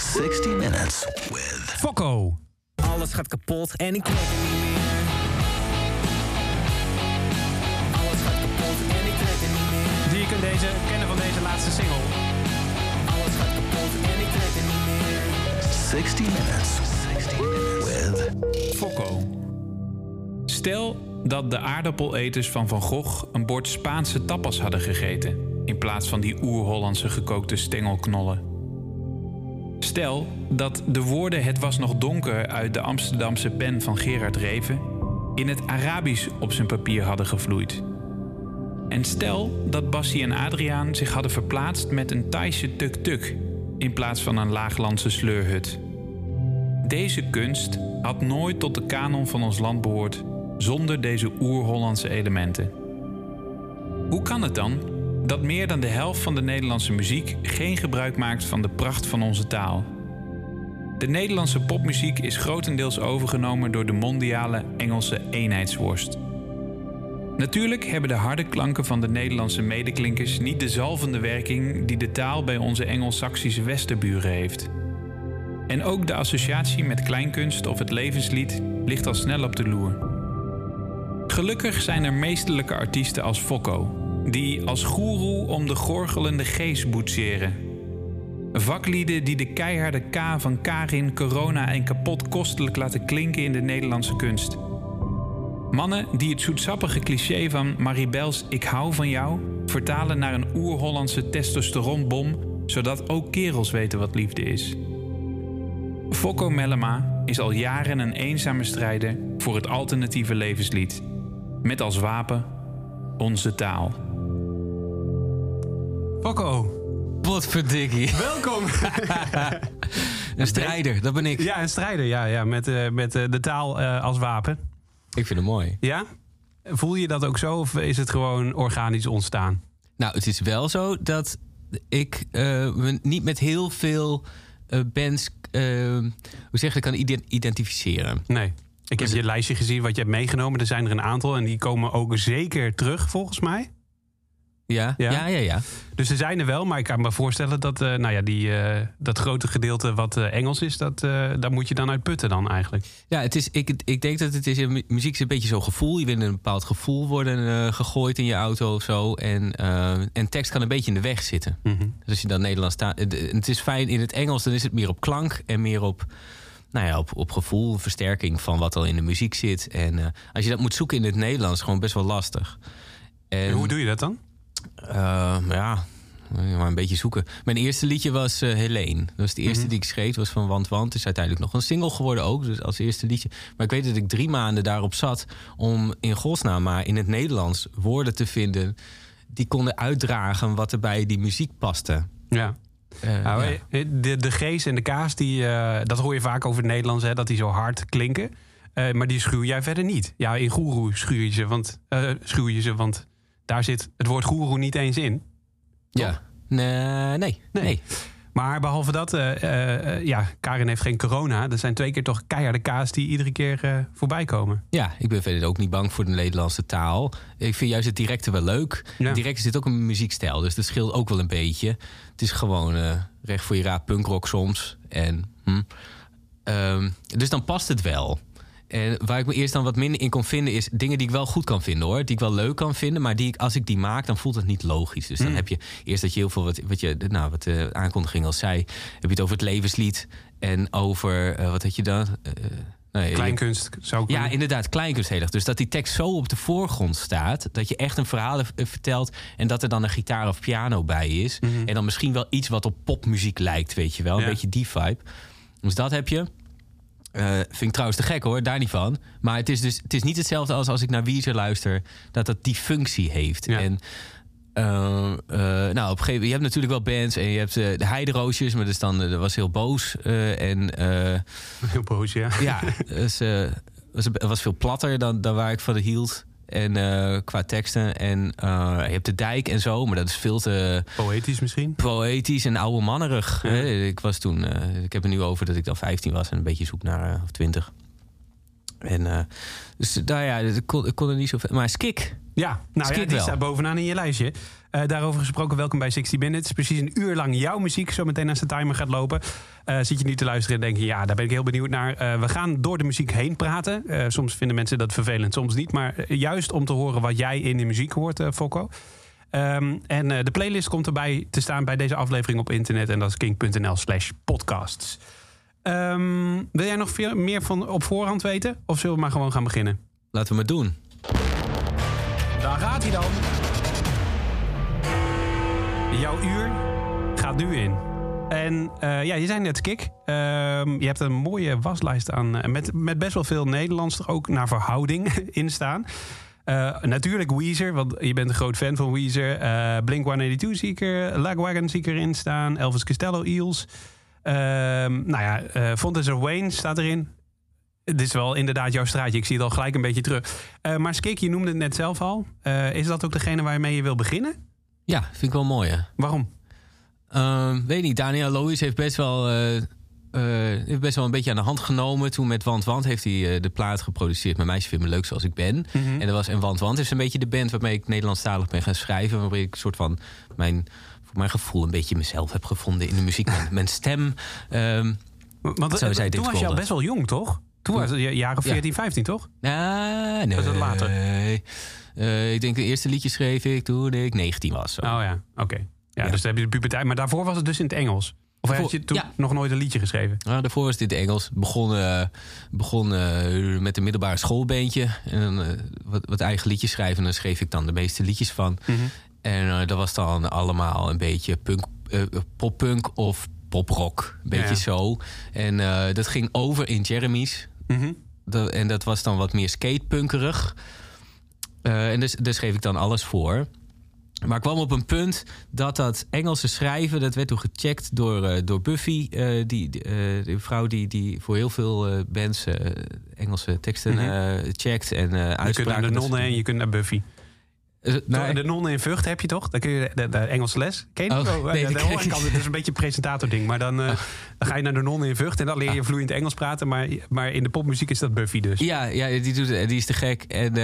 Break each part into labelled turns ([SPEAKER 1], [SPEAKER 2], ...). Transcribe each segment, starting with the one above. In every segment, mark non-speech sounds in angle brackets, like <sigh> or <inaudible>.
[SPEAKER 1] 60 Minutes with
[SPEAKER 2] Fokko.
[SPEAKER 3] Alles gaat kapot en ik trek er niet meer. Alles gaat kapot en ik trek er niet meer.
[SPEAKER 2] Die je kunt deze, kennen van deze laatste single.
[SPEAKER 3] Alles gaat kapot en ik trek er niet meer.
[SPEAKER 1] 60 Minutes with
[SPEAKER 4] Fokko. Stel dat de aardappeleters van Van Gogh een bord Spaanse tapas hadden gegeten, in plaats van die oer-Hollandse gekookte stengelknollen. Stel dat de woorden Het was nog donker uit de Amsterdamse pen van Gerard Reven in het Arabisch op zijn papier hadden gevloeid. En stel dat Bassie en Adriaan zich hadden verplaatst met een Thaise tuk-tuk in plaats van een laaglandse sleurhut. Deze kunst had nooit tot de kanon van ons land behoord zonder deze oer-Hollandse elementen. Hoe kan het dan dat meer dan de helft van de Nederlandse muziek geen gebruik maakt van de pracht van onze taal? De Nederlandse popmuziek is grotendeels overgenomen door de mondiale Engelse eenheidsworst. Natuurlijk hebben de harde klanken van de Nederlandse medeklinkers niet de zalvende werking die de taal bij onze Engels-Saxische westerburen heeft. En ook de associatie met kleinkunst of het levenslied ligt al snel op de loer. Gelukkig zijn er meesterlijke artiesten als Fokko, die als goeroe om de gorgelende geest boetseren. Vaklieden die de keiharde K van Karin, corona en kapot kostelijk laten klinken in de Nederlandse kunst. Mannen die het zoetsappige cliché van Maribels Ik hou van jou vertalen naar een oer-Hollandse testosteronbom, zodat ook kerels weten wat liefde is. Fokko Mellema is al jaren een eenzame strijder voor het alternatieve levenslied. Met als wapen onze taal.
[SPEAKER 2] Fokko.
[SPEAKER 5] Wat verdikkie.
[SPEAKER 2] Welkom. <laughs>
[SPEAKER 5] Een strijder, dat ben ik.
[SPEAKER 2] ja, een strijder. Ja, ja, met, eh, met eh, de taal eh, als wapen.
[SPEAKER 5] Ik vind het mooi.
[SPEAKER 2] Ja? Voel je dat ook zo of is het gewoon organisch ontstaan?
[SPEAKER 5] Nou, het is wel zo dat ik me niet met heel veel bands, hoe zeg je, kan ide- identificeren.
[SPEAKER 2] Nee. Ik heb
[SPEAKER 5] Is
[SPEAKER 2] je lijstje gezien wat je hebt meegenomen. Er zijn er een aantal en die komen ook zeker terug volgens mij.
[SPEAKER 5] Ja,
[SPEAKER 2] Ja?
[SPEAKER 5] ja, ja. ja,
[SPEAKER 2] Dus er zijn er wel, maar ik kan me voorstellen dat eh, nou ja, die, eh, dat grote gedeelte wat eh, Engels is, dat, daar moet je dan uit putten dan eigenlijk.
[SPEAKER 5] Ja, het is, ik, ik denk dat het is, mu- muziek is een beetje zo'n gevoel. Je wil een bepaald gevoel worden gegooid in je auto of zo. En, en tekst kan een beetje in de weg zitten.
[SPEAKER 2] Mhm.
[SPEAKER 5] Dus als je dan Nederlands staat. Het is fijn in het Engels, dan is het meer op klank en meer op, nou ja, op, op gevoel, versterking van wat al in de muziek zit. En als je dat moet zoeken in het Nederlands, gewoon best wel lastig. En,
[SPEAKER 2] En hoe doe je dat dan?
[SPEAKER 5] Eh, ja, maar een beetje zoeken. Mijn eerste liedje was eh Helene. Dat was de eerste die ik schreef. was van Want Want. is uiteindelijk nog een single geworden ook. Dus als eerste liedje. Maar ik weet dat ik drie maanden daarop zat. om in godsnaam maar in het Nederlands woorden te vinden. die konden uitdragen wat er bij die muziek paste.
[SPEAKER 2] Ja.
[SPEAKER 5] Eh,
[SPEAKER 2] Nou,
[SPEAKER 5] ja.
[SPEAKER 2] de, de G's en de K's, die, dat hoor je vaak over het Nederlands, hè, dat die zo hard klinken. Maar die schuw jij verder niet. Ja, in goeroe schuw je ze, want, schuw je ze, want daar zit het woord goeroe niet eens in.
[SPEAKER 5] ja. Nee, nee, nee.
[SPEAKER 2] Maar behalve dat, eh, eh, eh, ja, Karin heeft geen corona. Er zijn twee keer toch keiharde K's die iedere keer eh, voorbij komen.
[SPEAKER 5] Ja, ik ben verder ook niet bang voor de Nederlandse taal. Ik vind juist het directe wel leuk.
[SPEAKER 2] Ja.
[SPEAKER 5] Het directe zit ook een muziekstijl, dus dat scheelt ook wel een beetje. Het is gewoon recht voor je raap punkrock soms. En, hm. Ehm, dus dan past het wel. En waar ik me eerst dan wat minder in kon vinden, is dingen die ik wel goed kan vinden hoor. Die ik wel leuk kan vinden, maar die ik, als ik die maak, dan voelt het niet logisch. Dus dan heb je eerst dat je heel veel, wat, wat, je, nou, wat de aankondiging al zei, heb je het over het levenslied en over, eh, wat had je dan? Eh, nou ja, je-
[SPEAKER 2] Kleinkunst zou ik
[SPEAKER 5] ja,
[SPEAKER 2] kunnen-
[SPEAKER 5] inderdaad, kleinkunst heel erg. Dus dat die tekst zo op de voorgrond staat... dat je echt een verhaal eh, vertelt... en dat er dan een gitaar of piano bij is. En dan misschien wel iets wat op popmuziek lijkt, weet je wel. Een beetje die vibe. Dus dat heb je. Eh, vind ik trouwens te gek hoor, daar niet van. Maar het is dus het is niet hetzelfde als als ik naar Weezer luister... dat dat die functie heeft.
[SPEAKER 2] Ja.
[SPEAKER 5] En... eh, eh, nou, op een gegeven moment, je hebt natuurlijk wel bands en je hebt de Heideroosjes, maar dat, is dan, dat was heel boos. en
[SPEAKER 2] Heel boos, ja.
[SPEAKER 5] ja, dus, was, was veel platter dan, dan waar ik van hield. En eh, qua teksten. En eh, je hebt de dijk en zo, maar dat is veel te
[SPEAKER 2] Poëtisch misschien.
[SPEAKER 5] poëtisch en oude mannerig. Ik was toen, eh, ik heb er nu over dat ik dan 15 was en een beetje zoek naar, of 20. En, eh, dus daar ja, ik kon, ik kon er niet zo veel. Maar Skik.
[SPEAKER 2] Ja, nou ja,
[SPEAKER 5] Skik
[SPEAKER 2] die
[SPEAKER 5] wel.
[SPEAKER 2] staat bovenaan in je lijstje. Eh, daarover gesproken, welkom bij 60 Minutes. Precies een uur lang jouw muziek, zo meteen als de timer gaat lopen. Eh, zit je nu te luisteren en denk je, ja, daar ben ik heel benieuwd naar. We gaan door de muziek heen praten. Soms vinden mensen dat vervelend, soms niet. Maar juist om te horen wat jij in de muziek hoort, Fokko. Ehm, en de playlist komt erbij te staan bij deze aflevering op internet. En dat is kink.nl slash podcasts. Ehm, wil jij nog veel meer van op voorhand weten? Of zullen we maar gewoon gaan beginnen?
[SPEAKER 5] Laten we maar doen.
[SPEAKER 2] Daar gaat hij dan. Jouw uur gaat nu in. En eh, ja, je zei net Kik. Ehm, je hebt een mooie waslijst aan. eh, met, met best wel veel Nederlands er ook naar verhouding <laughs> in staan. Eh, natuurlijk Weezer, want je bent een groot fan van Weezer. Eh Blink 182 zie ik er. Lagwagon zie ik erin staan. Elvis Costello, Eels. Ehm, nou ja, eh Fontaine's of Wayne staat erin. Het is wel inderdaad jouw straatje. Ik zie het al gelijk een beetje terug. Eh, maar Skik, je noemde het net zelf al. Eh, is dat ook degene waarmee je wil beginnen?
[SPEAKER 5] Ja, vind ik wel mooi. Hè?
[SPEAKER 2] Waarom?
[SPEAKER 5] Ehm, weet niet, Daniel Lois heeft best wel, heeft best wel een beetje aan de hand genomen. Toen met Want Want heeft hij de plaat geproduceerd. Mijn meisje vindt me leuk zoals ik ben. En dat was en Want Want is een beetje de band waarmee ik Nederlandstalig ben gaan schrijven. Waarbij ik een soort van mijn, voor mijn gevoel een beetje mezelf heb gevonden in de muziek. mijn, <laughs> mijn stem. Ehm,
[SPEAKER 2] Want
[SPEAKER 5] Zo
[SPEAKER 2] eh,
[SPEAKER 5] zei
[SPEAKER 2] toen was je al best wel jong, toch? Toen was je jaren 14, 15, toch?
[SPEAKER 5] ah, nee.
[SPEAKER 2] Was dat later?
[SPEAKER 5] Eh, ik denk de eerste liedje schreef ik toen ik 19 was. zo.
[SPEAKER 2] Oh ja, oké. Ja,
[SPEAKER 5] Ja.
[SPEAKER 2] dus dan heb je de puberteit. Maar daarvoor was het dus in het Engels. Of had je toen
[SPEAKER 5] ja.
[SPEAKER 2] nog nooit een liedje geschreven?
[SPEAKER 5] Nou, daarvoor was dit Engels. Begon, eh, begon eh, met een middelbare schoolbeentje. En eh, wat, wat eigen liedjes schrijven. En dan schreef ik dan de meeste liedjes van. En eh, dat was dan allemaal een beetje punk, eh, poppunk of poprock. Een beetje
[SPEAKER 2] Ja.
[SPEAKER 5] zo. En eh, dat ging over in Jeremy's.
[SPEAKER 2] Mhm.
[SPEAKER 5] Dat, en dat was dan wat meer skatepunkerig. En dus, daar schreef ik dan alles voor. Maar ik kwam op een punt dat dat Engelse schrijven... dat werd toen gecheckt door, door Buffy. die, de vrouw die, die voor heel veel bands Engelse teksten
[SPEAKER 2] Mhm.
[SPEAKER 5] checkt. En eh
[SPEAKER 2] Je kunt
[SPEAKER 5] uitspraken.
[SPEAKER 2] naar de nonnen en je kunt naar Buffy.
[SPEAKER 5] Eh,
[SPEAKER 2] de nonnen in Vught heb je toch? Dan kun je de, de Engelse les. Ken je?
[SPEAKER 5] Oh,
[SPEAKER 2] Oh, <laughs>
[SPEAKER 5] nee,
[SPEAKER 2] de altijd. Dat is een beetje een presentator-ding. Maar dan, eh, dan ga je naar de nonnen in Vught en dan leer je vloeiend Engels praten. Maar, maar in de popmuziek is dat Buffy dus.
[SPEAKER 5] Ja, ja die, doet, die is te gek. En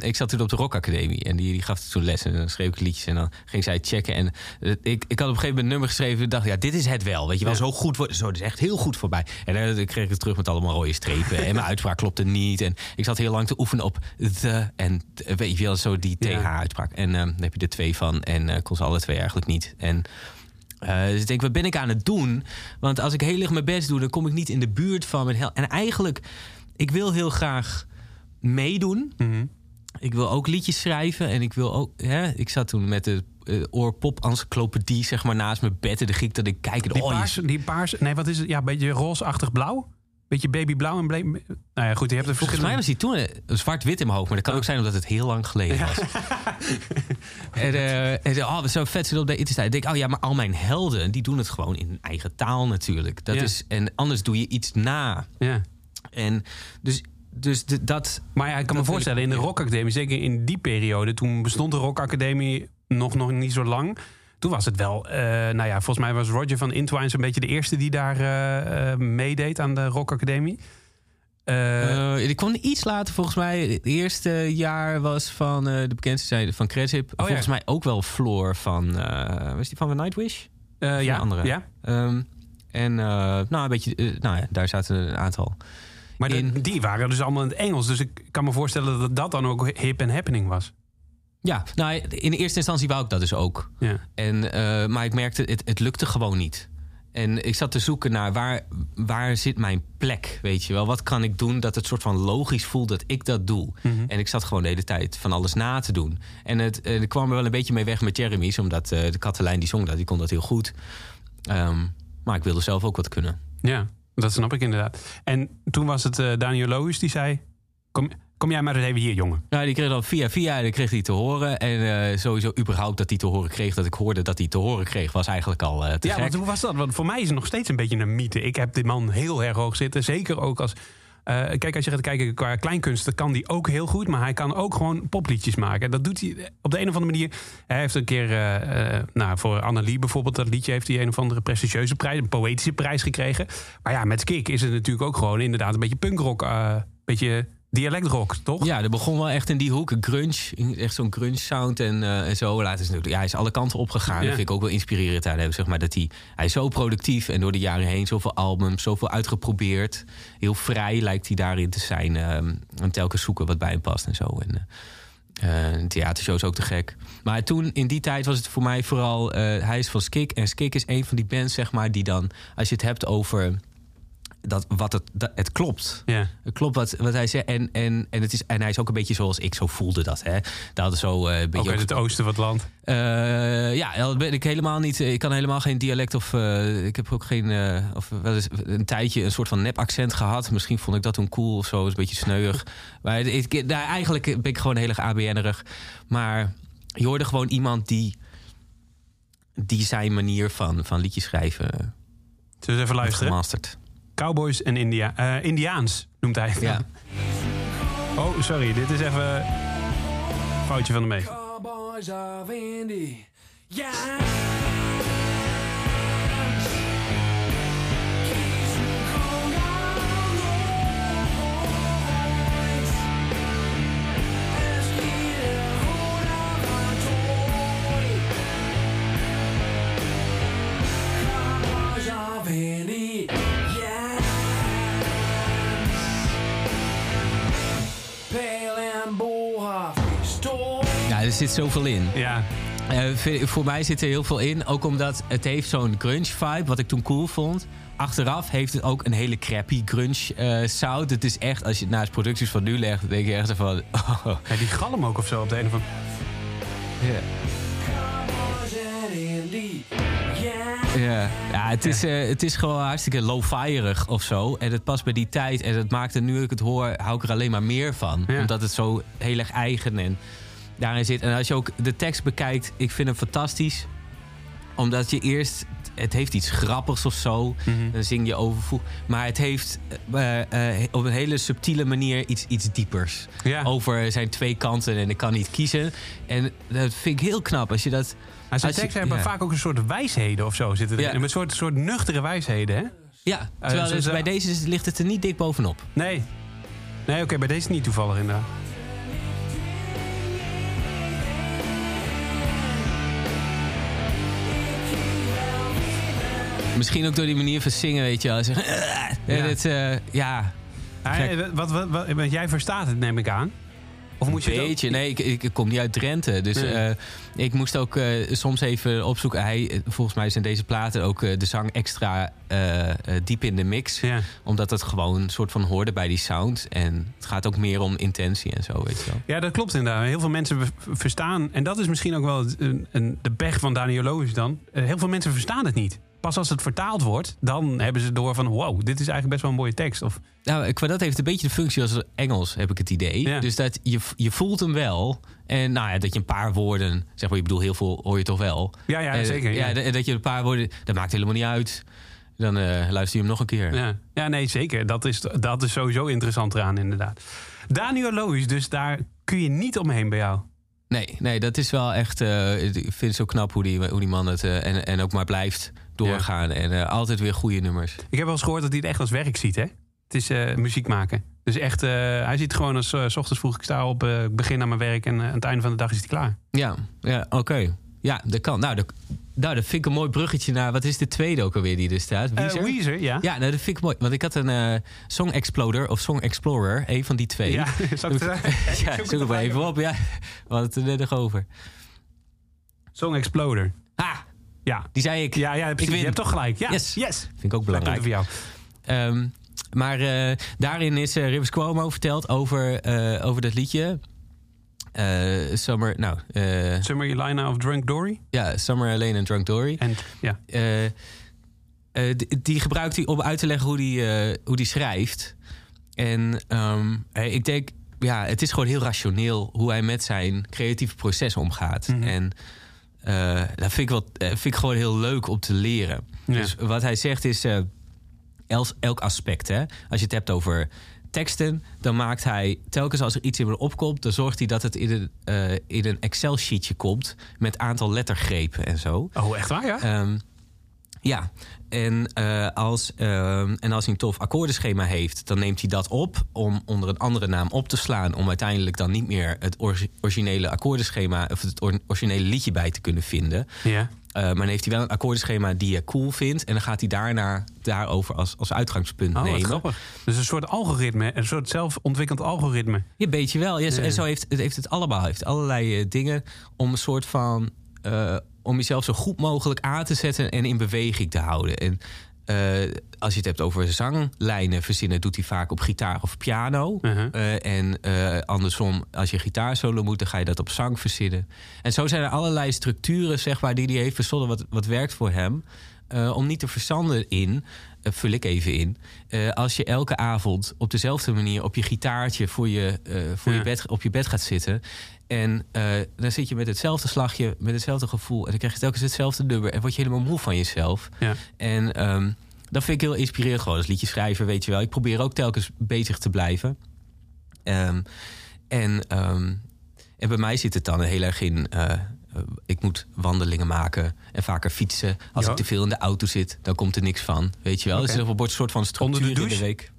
[SPEAKER 5] eh, ik zat toen op de Rock Academie. En die, die gaf toen les. En dan schreef ik liedjes. En dan ging zij checken. En eh, ik, ik had op een gegeven moment een nummer geschreven. En dacht, ja, dit is het wel. Weet je wel,
[SPEAKER 2] Ja.
[SPEAKER 5] zo goed. wordt- Zo, dit is echt heel goed voorbij. En dan kreeg ik het terug met allemaal rode strepen. en mijn <laughs> uitspraak klopte niet. En ik zat heel lang te oefenen op the. En weet je wel, zo die
[SPEAKER 2] Ja.
[SPEAKER 5] TH-uitspraak. En eh, daar heb je er twee van. En eh, kon ze alle twee eigenlijk niet. En eh, dus ik denk, wat ben ik aan het doen? Want als ik heel erg mijn best doe, dan kom ik niet in de buurt van mijn hel. En eigenlijk, ik wil heel graag meedoen.
[SPEAKER 2] Mhm.
[SPEAKER 5] Ik wil ook liedjes schrijven. En ik wil ook. Hè, ik zat toen met de uh, oorpop encyclopedie zeg maar naast mijn bed. En dan ging ik dat ik kijken.
[SPEAKER 2] Die
[SPEAKER 5] oh,
[SPEAKER 2] paars, die paars, nee, wat is het? Ja, een beetje roosachtig blauw. Beetje babyblauw en bleek. Nou ja, goed, je hebt er
[SPEAKER 5] Volgens mij was hij toen eh, zwart-wit in mijn hoofd. Maar dat kan ook zijn omdat het heel lang geleden was. <laughs> en, en zei, oh, wat zo vet zit op de internet. Ik denk, oh ja, maar al mijn helden, die doen het gewoon in hun eigen taal natuurlijk. Dat
[SPEAKER 2] Ja.
[SPEAKER 5] is, en anders doe je iets na.
[SPEAKER 2] Ja.
[SPEAKER 5] En dus, dus de- dat...
[SPEAKER 2] Maar ja, ik kan me voorstellen, in de
[SPEAKER 5] ook,
[SPEAKER 2] Rock Academie, zeker in die periode, toen bestond de Rock Academie nog, nog niet zo lang. Toen was het wel, eh, nou ja, volgens mij was Roger van Intwine een beetje de eerste die daar eh, eh, meedeed aan de Rock Academie. Eh,
[SPEAKER 5] Eh, ik kwam iets later, volgens mij. Het eerste jaar was van de bekendste zijde van Cresip.
[SPEAKER 2] ja.
[SPEAKER 5] volgens mij ook wel Floor van... was die van Nightwish?
[SPEAKER 2] ja,
[SPEAKER 5] andere?
[SPEAKER 2] ja.
[SPEAKER 5] Ehm, en nou, een beetje... nou ja, daar zaten een aantal.
[SPEAKER 2] Maar de-
[SPEAKER 5] in-
[SPEAKER 2] die waren dus allemaal in het Engels. Dus ik kan me voorstellen dat dat dan ook hip en happening was.
[SPEAKER 5] Ja, nou, in eerste instantie wou ik dat dus ook.
[SPEAKER 2] Ja.
[SPEAKER 5] En, eh, maar ik merkte, het, het lukte gewoon niet. En ik zat te zoeken naar waar, waar zit mijn plek, weet je wel. Wat kan ik doen dat het soort van logisch voelt dat ik dat doe. En ik zat gewoon de hele tijd van alles na te doen. En het, eh, ik kwam er wel een beetje mee weg met Jeremy's. Omdat eh, de Katelijn die zong dat, die kon dat heel goed. Ehm, maar ik wilde zelf ook wat kunnen.
[SPEAKER 2] Ja, dat snap ik inderdaad. En toen was het Daniel Loos die zei... Kom, kom jij maar eens even hier, jongen.
[SPEAKER 5] Nou, die kreeg dan via via, die kreeg hij te horen. En eh, sowieso überhaupt dat hij te horen kreeg. Dat ik hoorde dat hij te horen kreeg, was eigenlijk al eh, te
[SPEAKER 2] Ja,
[SPEAKER 5] gek.
[SPEAKER 2] want hoe was dat? Want voor mij is het nog steeds een beetje een mythe. Ik heb die man heel erg hoog zitten. Zeker ook als... eh, kijk, als je gaat kijken qua kleinkunst, dan kan die ook heel goed. Maar hij kan ook gewoon popliedjes maken. Dat doet hij op de een of andere manier. Hij heeft een keer, nou, voor Annelie bijvoorbeeld, dat liedje heeft hij een of andere prestigieuze prijs, een poëtische prijs gekregen. Maar ja, met Kik is het natuurlijk ook gewoon inderdaad een beetje punkrock. eh, beetje dialectrock, toch?
[SPEAKER 5] Ja, er begon wel echt in die hoek. Grunge, echt zo'n grunge sound en, eh, en zo. Later is natuurlijk, ja, hij is alle kanten opgegaan.
[SPEAKER 2] Ja.
[SPEAKER 5] Dat vind ik ook wel inspirerend aan hem. Zeg maar, dat hij, hij is zo productief en door de jaren heen zoveel albums, zoveel uitgeprobeerd. Heel vrij lijkt hij daarin te zijn. ehm, en telkens zoeken wat bij hem past en zo. En, eh, eh, een theatershow is ook te gek. Maar toen, in die tijd, was het voor mij vooral... hij is van Skik. En Skik is een van die bands, zeg maar, die dan... Als je het hebt over dat, wat het, dat, het klopt.
[SPEAKER 2] Ja.
[SPEAKER 5] Het klopt wat, wat hij zegt. En, en, en, het is, en hij is ook een beetje zoals ik zo voelde dat. Hè. Dat zo eh, een
[SPEAKER 2] Ook uit het oosten het land.
[SPEAKER 5] Eh, ja, dat ben ik helemaal niet. Ik kan helemaal geen dialect of. eh, ik heb ook geen. eh, of wel eens een tijdje een soort van nep-accent gehad. Misschien vond ik dat toen cool of zo. is een beetje sneuig. <laughs> maar ik, nou, eigenlijk ben ik gewoon heel erg ABN'erig. Maar je hoorde gewoon iemand die. die zijn manier van, van liedjes schrijven
[SPEAKER 2] Zullen we even luisteren?
[SPEAKER 5] gemasterd.
[SPEAKER 2] Cowboys en India. eh, Indiaans noemt hij het.
[SPEAKER 5] Ja. <laughs>
[SPEAKER 2] Oh, sorry. Dit is even... Foutje van de mee.
[SPEAKER 3] Cowboys of Indy. Ja. Of
[SPEAKER 5] er zit zoveel in.
[SPEAKER 2] Ja.
[SPEAKER 5] Eh, voor mij zit er heel veel in. Ook omdat het heeft zo'n grunge vibe, wat ik toen cool vond. Achteraf heeft het ook een hele crappy grunge eh sound. Het is echt, als je het naast producties van nu legt, dan denk je echt van... <laughs> Oh,
[SPEAKER 2] ja. Die galm ook of zo op de een of andere...
[SPEAKER 5] ja.
[SPEAKER 3] Ja.
[SPEAKER 5] Het, is, eh, het is gewoon hartstikke low-fierig of zo. En het past bij die tijd. En het maakt er, nu ik het hoor, hou ik er alleen maar meer van.
[SPEAKER 2] Ja.
[SPEAKER 5] Omdat het zo heel erg eigen en daarin zit. En als je ook de tekst bekijkt, ik vind hem fantastisch. Omdat je eerst... Het heeft iets grappigs of zo.
[SPEAKER 2] Mhm.
[SPEAKER 5] Dan zing je over... voe- Maar het heeft eh, eh, op een hele subtiele manier iets, iets diepers.
[SPEAKER 2] Ja.
[SPEAKER 5] Over zijn twee kanten en ik kan niet kiezen. En dat vind ik heel knap. Als je dat...
[SPEAKER 2] Maar zijn teksten hebben
[SPEAKER 5] ja.
[SPEAKER 2] vaak ook een soort wijsheden of zo zitten erin.
[SPEAKER 5] Ja.
[SPEAKER 2] Een soort, soort nuchtere wijsheden, hè?
[SPEAKER 5] Ja, terwijl
[SPEAKER 2] zo-
[SPEAKER 5] dus bij deze ligt het er niet dik bovenop.
[SPEAKER 2] Nee. Nee, oké, bij deze niet toevallig inderdaad.
[SPEAKER 5] Misschien ook door die manier van zingen, weet je wel. Zeggen, <laughs>
[SPEAKER 2] Ja.
[SPEAKER 5] En het, eh, ja, Gek.
[SPEAKER 2] wat, wat, wat, jij verstaat het, neem ik aan. Of moet je het ook-
[SPEAKER 5] Weet je, nee, ik, ik, ik kom niet uit Drenthe. Dus
[SPEAKER 2] Nee.
[SPEAKER 5] eh, ik moest ook eh, soms even opzoeken. Hij, eh, volgens mij zijn deze platen ook eh, de zang extra eh, eh, diep in de mix.
[SPEAKER 2] Ja.
[SPEAKER 5] Omdat het gewoon een soort van hoorde bij die sound. En het gaat ook meer om intentie en zo, weet je wel.
[SPEAKER 2] Ja, dat klopt inderdaad. Heel veel mensen verstaan, en dat is misschien ook wel een, een, de pech van Daniel Loos dan. Eh, heel veel mensen verstaan het niet. Pas als het vertaald wordt, dan hebben ze door van... wow, dit is eigenlijk best wel een mooie tekst. Of,
[SPEAKER 5] Nou, dat heeft een beetje de functie als Engels, heb ik het idee.
[SPEAKER 2] Ja.
[SPEAKER 5] Dus dat je, je voelt hem wel. En nou ja, dat je een paar woorden, zeg maar, ik bedoel, heel veel hoor je toch wel.
[SPEAKER 2] ja, ja,
[SPEAKER 5] Eh,
[SPEAKER 2] zeker.
[SPEAKER 5] Ja, dat je een paar woorden, dat maakt helemaal niet uit. Dan eh, luister je hem nog een keer.
[SPEAKER 2] Ja. ja, nee, zeker. Dat is, dat is sowieso interessant eraan, inderdaad. Daniel Loos, dus daar kun je niet omheen bij jou.
[SPEAKER 5] Nee, nee, dat is wel echt. eh, ik vind het zo knap hoe die, hoe die man het. en, en ook maar blijft doorgaan. En eh, altijd weer goede nummers.
[SPEAKER 2] Ik heb wel eens gehoord dat hij het echt als werk ziet, hè? Het is eh, muziek maken. Dus echt, eh, hij ziet gewoon als s ochtends vroeg ik sta op, begin aan mijn werk en aan het einde van de dag is hij klaar.
[SPEAKER 5] Ja, ja oké. Ja, dat kan. Nou dat, nou, dat vind ik een mooi bruggetje naar. Wat is de tweede ook alweer die er staat? Weezer?
[SPEAKER 2] Weezer, ja.
[SPEAKER 5] Ja, nou, dat vind ik mooi. Want ik had een Song Exploder of Song Explorer, een van die twee.
[SPEAKER 2] Ja, <laughs> zal ik <laughs> eh, <laughs>
[SPEAKER 5] ja, zoek het maar even op. Ja, we hadden het er net nog over.
[SPEAKER 2] Song Exploder.
[SPEAKER 5] Ah,
[SPEAKER 2] Ja.
[SPEAKER 5] die zei ik.
[SPEAKER 2] Ja, ja.
[SPEAKER 5] Ik win.
[SPEAKER 2] Je hebt toch gelijk. Ja.
[SPEAKER 5] Yes.
[SPEAKER 2] yes.
[SPEAKER 5] Vind ik ook belangrijk.
[SPEAKER 2] voor jou.
[SPEAKER 5] Ehm, maar eh, daarin is eh, Rivers Cuomo verteld over, eh, over dat liedje. Summer, nou,
[SPEAKER 2] Summer Elina of Drunk Dory.
[SPEAKER 5] ja, Summer Lane en Drunk Dory.
[SPEAKER 2] En ja.
[SPEAKER 5] Die, gebruikt hij om uit te leggen hoe die, hoe die schrijft. En ehm, eh, ik denk, ja, het is gewoon heel rationeel hoe hij met zijn creatieve proces omgaat.
[SPEAKER 2] Mhm.
[SPEAKER 5] En eh, dat vind ik, wel, eh, vind ik gewoon heel leuk om te leren.
[SPEAKER 2] Ja.
[SPEAKER 5] Dus wat hij zegt is, eh, els- elk aspect. Hè? Als je het hebt over teksten, dan maakt hij telkens als er iets in me opkomt, dan zorgt hij dat het in een, in een Excel-sheetje komt met aantal lettergrepen en zo.
[SPEAKER 2] Oh, echt waar, ja?
[SPEAKER 5] Ehm, Ja, en, eh, als, eh, en als hij een tof akkoordenschema heeft, dan neemt hij dat op om onder een andere naam op te slaan. Om uiteindelijk dan niet meer het originele akkoordenschema of het or- originele liedje bij te kunnen vinden.
[SPEAKER 2] Ja.
[SPEAKER 5] Eh, maar dan heeft hij wel een akkoordenschema die je cool vindt. En dan gaat hij daarna daarover als, als uitgangspunt
[SPEAKER 2] Oh,
[SPEAKER 5] nemen.
[SPEAKER 2] grappig. Dus een soort algoritme, een soort zelfontwikkeld algoritme.
[SPEAKER 5] Ja, beetje wel. Ja. En zo heeft het, heeft het allemaal. Heeft allerlei eh, dingen om een soort van. Om jezelf zo goed mogelijk aan te zetten en in beweging te houden. En eh, als je het hebt over zanglijnen verzinnen, doet hij vaak op gitaar of piano.
[SPEAKER 2] Uh-huh.
[SPEAKER 5] Eh, en eh, andersom, als je gitaarsolo moet, dan ga je dat op zang verzinnen. En zo zijn er allerlei structuren, zeg maar, die hij heeft verzonnen wat, wat werkt voor hem. Om niet te verzanden in, vul ik even in. eh, als je elke avond op dezelfde manier op je gitaartje voor je, eh, voor
[SPEAKER 2] Ja.
[SPEAKER 5] je bed, op je bed gaat zitten. En eh, dan zit je met hetzelfde slagje, met hetzelfde gevoel. En dan krijg je telkens hetzelfde nummer. En word je helemaal moe van jezelf.
[SPEAKER 2] Ja.
[SPEAKER 5] En ehm, dat vind ik heel inspirerend. Gewoon als liedje schrijver, weet je wel. Ik probeer ook telkens bezig te blijven. Ehm, en, ehm, en bij mij zit het dan heel erg in... eh, ik moet wandelingen maken en vaker fietsen. Als
[SPEAKER 2] Ja.
[SPEAKER 5] ik te veel in de auto zit, dan komt er niks van. Weet je wel? Dus er wordt een soort van structuur
[SPEAKER 2] Onder de
[SPEAKER 5] in de
[SPEAKER 2] douche?
[SPEAKER 5] week.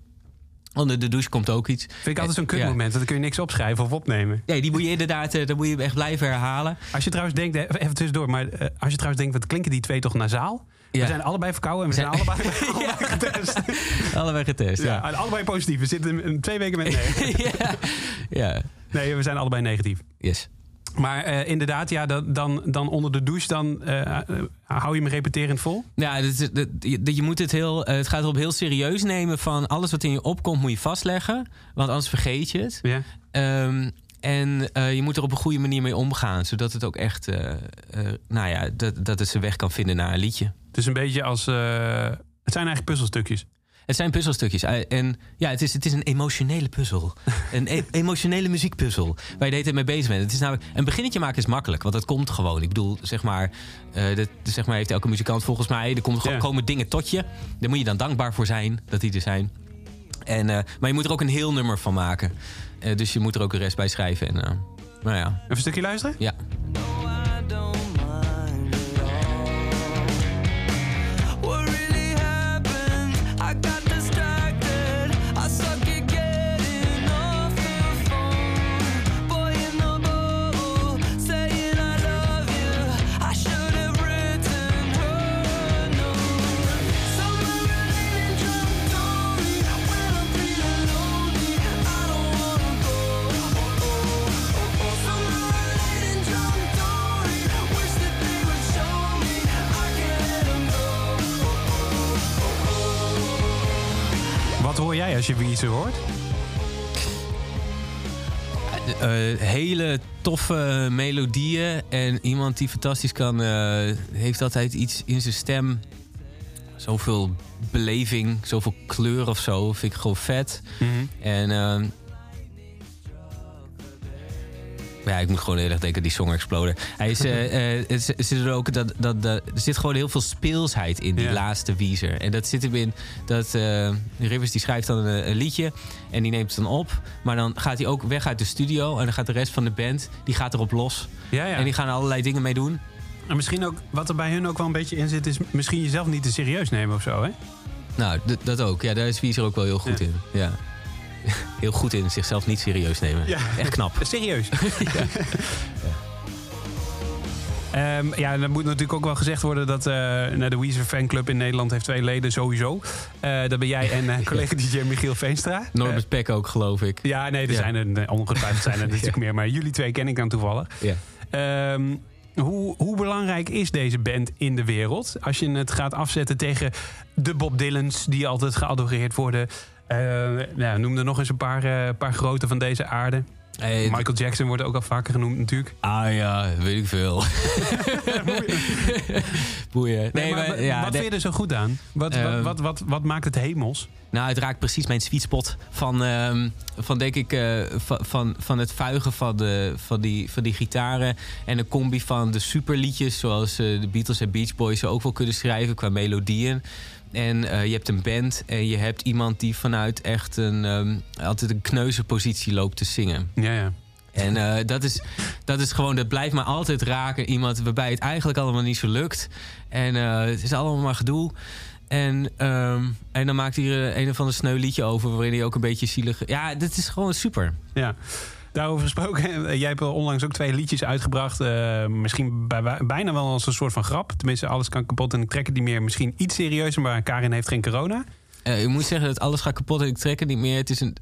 [SPEAKER 5] Onder de douche komt ook iets.
[SPEAKER 2] Vind ik altijd zo'n
[SPEAKER 5] Ja.
[SPEAKER 2] kutmoment. Dat kun je niks opschrijven of opnemen.
[SPEAKER 5] Nee, die moet je inderdaad, eh, dan moet je echt blijven herhalen.
[SPEAKER 2] Als je trouwens denkt, eh, even tussendoor, maar als je trouwens denkt, wat klinken die twee toch nasaal? We
[SPEAKER 5] Ja.
[SPEAKER 2] zijn allebei verkouden en we zijn, allebei, <laughs> allebei getest. <laughs>
[SPEAKER 5] Allebei getest,
[SPEAKER 2] Ja.
[SPEAKER 5] ja.
[SPEAKER 2] en allebei positief. We zitten twee weken met <laughs> nee.
[SPEAKER 5] ja. ja.
[SPEAKER 2] Nee, we zijn allebei negatief.
[SPEAKER 5] Yes.
[SPEAKER 2] Maar eh, inderdaad, ja, dan, dan, dan onder de douche, dan eh, eh, hou je me repeterend vol.
[SPEAKER 5] Ja, dat je, je moet het heel, het gaat erop heel serieus nemen van alles wat in je opkomt moet je vastleggen, want anders vergeet je het.
[SPEAKER 2] Ja.
[SPEAKER 5] Ehm, en je moet er op een goede manier mee omgaan, zodat het ook echt, nou ja, dat, dat het zijn weg kan vinden naar een liedje.
[SPEAKER 2] Het is een beetje als. het zijn eigenlijk puzzelstukjes.
[SPEAKER 5] Het zijn puzzelstukjes. En ja, het is, het is een emotionele puzzel. <laughs> Een e- emotionele muziekpuzzel. Waar je de hele tijd mee bezig bent. Het is namelijk, een beginnetje maken is makkelijk. Want dat komt gewoon. Ik bedoel, zeg maar, eh, dat, zeg maar heeft elke muzikant volgens mij. Er komt, komen dingen tot je. Daar moet je dan dankbaar voor zijn dat die er zijn. En, eh, maar je moet er ook een heel nummer van maken. Eh, dus je moet er ook de rest bij schrijven. En, nou ja,
[SPEAKER 2] Even een stukje luisteren?
[SPEAKER 5] ja.
[SPEAKER 2] Als je Weezer hoort?
[SPEAKER 5] Eh, hele toffe melodieën. En iemand die fantastisch kan, eh, heeft altijd iets in zijn stem. Zoveel beleving, zoveel kleur of zo. Vind ik gewoon vet. En ehm, ja, ik moet gewoon heel erg denken die Song Exploder. Hij is, z- zit er ook dat, dat, dat, er zit gewoon heel veel speelsheid in die
[SPEAKER 2] Ja.
[SPEAKER 5] laatste Weezer. En dat zit hem in dat eh, Rivers die schrijft dan een, een liedje en die neemt het dan op. Maar dan gaat hij ook weg uit de studio en dan gaat de rest van de band die gaat erop los.
[SPEAKER 2] Ja, ja.
[SPEAKER 5] En die gaan er allerlei dingen mee doen.
[SPEAKER 2] En misschien ook, wat er bij hun ook wel een beetje in zit, is misschien jezelf niet te serieus nemen of zo, hè?
[SPEAKER 5] Nou, dat ook. Ja, daar is Weezer ook wel heel goed in. Ja. <laughs> Heel goed in zichzelf niet serieus nemen.
[SPEAKER 2] Ja.
[SPEAKER 5] Echt knap. <laughs>
[SPEAKER 2] Serieus. <laughs> Ehm, ja, en dan moet natuurlijk ook wel gezegd worden dat nou, de Weezer fanclub in Nederland heeft twee leden sowieso. Eh, dat ben jij en eh, collega DJ Michiel Veenstra.
[SPEAKER 5] Norbert Peck ook, geloof ik.
[SPEAKER 2] Ja, nee, er
[SPEAKER 5] Ja.
[SPEAKER 2] zijn er ongetwijfeld zijn er natuurlijk meer, maar jullie twee ken ik dan toevallig.
[SPEAKER 5] Ja.
[SPEAKER 2] Ehm, hoe, hoe belangrijk is deze band in de wereld? Als je het gaat afzetten tegen de Bob Dylans, die altijd geadoreerd worden. Eh, nou, noem er nog eens een paar, eh, paar grote van deze aarde.
[SPEAKER 5] Eh,
[SPEAKER 2] Michael Jackson wordt ook al vaker genoemd natuurlijk.
[SPEAKER 5] Ah ja, weet ik veel. <laughs> Boeien. <laughs>
[SPEAKER 2] Nee, maar,
[SPEAKER 5] maar, ja,
[SPEAKER 2] wat vind je er zo goed aan? Wat, wat,
[SPEAKER 5] Ehm,
[SPEAKER 2] wat, wat, wat maakt het hemels?
[SPEAKER 5] Nou, het raakt precies mijn sweet spot van, ehm, van denk ik, eh, van, van, van het vuigen van, de, van, die, van die gitaren. En een combi van de superliedjes, zoals de Beatles en Beach Boys ook wel kunnen schrijven qua melodieën. En eh, je hebt een band en je hebt iemand die vanuit echt een, ehm, altijd een kneuze positie loopt te zingen.
[SPEAKER 2] Ja, ja.
[SPEAKER 5] En eh, dat, is, dat is gewoon, dat blijft me altijd raken. Iemand waarbij het eigenlijk allemaal niet zo lukt. En eh, het is allemaal maar gedoe. En, ehm, en dan maakt hij er een of ander sneu liedje over... waarin hij ook een beetje zielig... Ja, dit is gewoon super.
[SPEAKER 2] Ja. Daarover gesproken, <laughs> eh, jij hebt onlangs ook twee liedjes uitgebracht. eh, misschien bij, bijna wel als een soort van grap. Tenminste, alles kan kapot en ik trek het niet meer. Misschien iets serieuzer, maar Karin heeft geen corona.
[SPEAKER 5] Eh, ik moet zeggen dat alles gaat kapot en ik trek het niet meer. Het is een,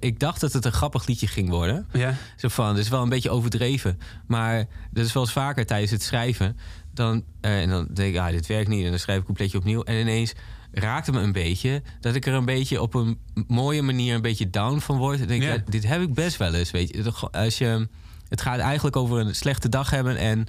[SPEAKER 5] ik dacht dat het een grappig liedje ging worden.
[SPEAKER 2] Ja.
[SPEAKER 5] Zo van, het is wel een beetje overdreven. Maar dat is wel eens vaker tijdens het schrijven. Dan, en dan denk ik, ah, dit werkt niet. En dan schrijf ik een completje opnieuw. En ineens raakte me een beetje dat ik er een beetje op een mooie manier een beetje down van word. En denk ik,
[SPEAKER 2] Ja.
[SPEAKER 5] ja, dit heb ik best wel eens. Weet je, als je, het gaat eigenlijk over een slechte dag hebben en.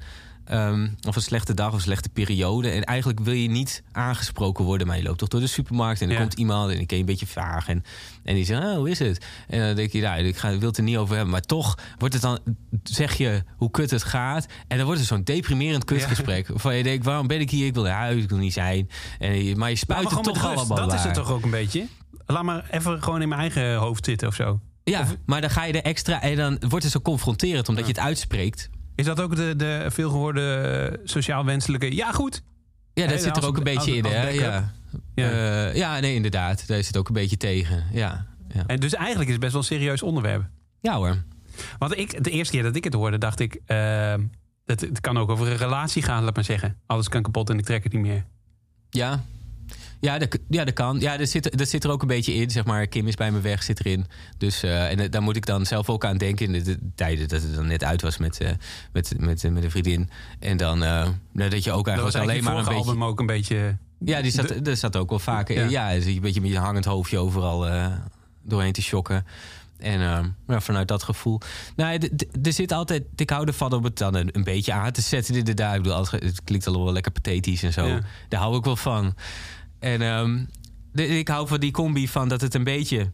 [SPEAKER 5] Ehm, of een slechte dag of een slechte periode. En eigenlijk wil je niet aangesproken worden. Maar je loopt toch door de supermarkt. En er
[SPEAKER 2] Ja.
[SPEAKER 5] komt iemand en die ken je een beetje vaag. En, en die zegt, oh, hoe is het? En dan denk je, nou, ik ga, wil het er niet over hebben. Maar toch wordt het dan, zeg je hoe kut het gaat. En dan wordt het zo'n deprimerend kutgesprek. Waarvan je denkt, waarom ben ik hier? Ik wil naar huis, ik wil niet zijn. En, maar je spuit het toch allemaal
[SPEAKER 2] Dat is het toch ook een beetje? Laat maar even gewoon in mijn eigen hoofd zitten of zo.
[SPEAKER 5] Ja, maar dan ga je er extra... En dan wordt het zo confronterend, omdat je het uitspreekt.
[SPEAKER 2] Is dat ook de, de veelgehoorde eh, sociaal wenselijke... Ja, goed.
[SPEAKER 5] Ja, dat zit er ook een beetje in, hè? Ja.
[SPEAKER 2] Ja.
[SPEAKER 5] Ja. ja, nee, inderdaad. Daar zit ook een beetje tegen. Ja, ja.
[SPEAKER 2] En dus eigenlijk is het best wel een serieus onderwerp.
[SPEAKER 5] ja hoor.
[SPEAKER 2] Want ik, de eerste keer dat ik het hoorde, dacht ik... eh, het, het kan ook over een relatie gaan, laat maar zeggen. Alles kan kapot en ik trek het niet meer.
[SPEAKER 5] Ja. Ja, dat, ja, dat kan. Ja, dat zit, dat zit er ook een beetje in. Zeg maar, Kim is bij me weg, zit erin. Dus, eh, en eh, daar moet ik dan zelf ook aan denken. In de, de tijden dat het dan net uit was met, eh, met, met, met een vriendin. En dan nou, dat je ook eigenlijk alleen maar een beetje...
[SPEAKER 2] album ook een beetje...
[SPEAKER 5] Ja, die zat, dat zat ook wel vaak.
[SPEAKER 2] Ja.
[SPEAKER 5] Ja, ja een beetje met je hangend hoofdje overal doorheen te shocken. En ja, vanuit dat gevoel. Nou, er zit altijd. Ik hou ervan om het dan een, een beetje aan te zetten. Inderdaad, ik bedoel, het klinkt allemaal wel lekker pathetisch en zo.
[SPEAKER 2] Ja.
[SPEAKER 5] Daar hou ik wel van. En ehm, de- ik hou van die combi van dat het een beetje.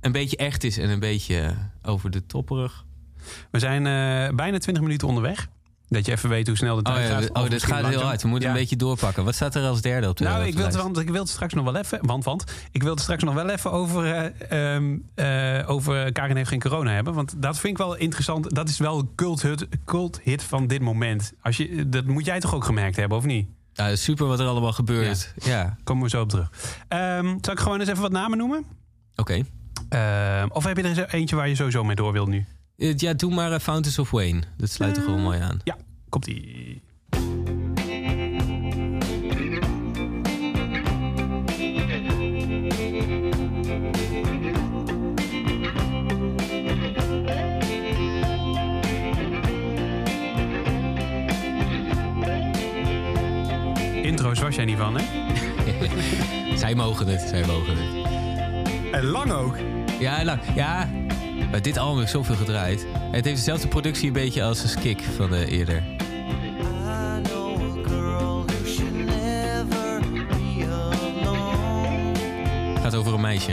[SPEAKER 5] Een beetje echt is en een beetje over de topperig.
[SPEAKER 2] We zijn eh, bijna 20 minuten onderweg. Dat je even weet hoe snel de
[SPEAKER 5] Oh,
[SPEAKER 2] tijd
[SPEAKER 5] ja,
[SPEAKER 2] gaat.
[SPEAKER 5] oh dat
[SPEAKER 2] misschien
[SPEAKER 5] gaat heel hard. We moeten
[SPEAKER 2] Ja.
[SPEAKER 5] een beetje doorpakken. Wat staat er als derde op de
[SPEAKER 2] Nou, ik wil, het, want ik wil het straks nog wel even. Want, want ik wil het straks nog wel even over. eh, over Karin heeft geen corona hebben. Want dat vind ik wel interessant. Dat is wel een culthit, culthit van dit moment. Als je, dat moet jij toch ook gemerkt hebben, of niet?
[SPEAKER 5] Ja, super wat er allemaal gebeurt. Ja,
[SPEAKER 2] Komen we zo op terug. Ehm, zal ik gewoon eens even wat namen noemen?
[SPEAKER 5] oké.
[SPEAKER 2] Ehm, of heb je er eentje waar je sowieso mee door wilt nu?
[SPEAKER 5] Eh, Ja, doe maar eh, Fountains of Wayne. Dat sluit er gewoon mooi aan.
[SPEAKER 2] Ja, komt was jij niet van, hè? <laughs>
[SPEAKER 5] Zij mogen het, zij mogen het.
[SPEAKER 2] En lang ook.
[SPEAKER 5] Ja, lang. Ja, maar dit album heeft zoveel gedraaid. Het heeft dezelfde productie een beetje als een Skik van de eerder.
[SPEAKER 3] Be alone.
[SPEAKER 5] Het gaat over een meisje.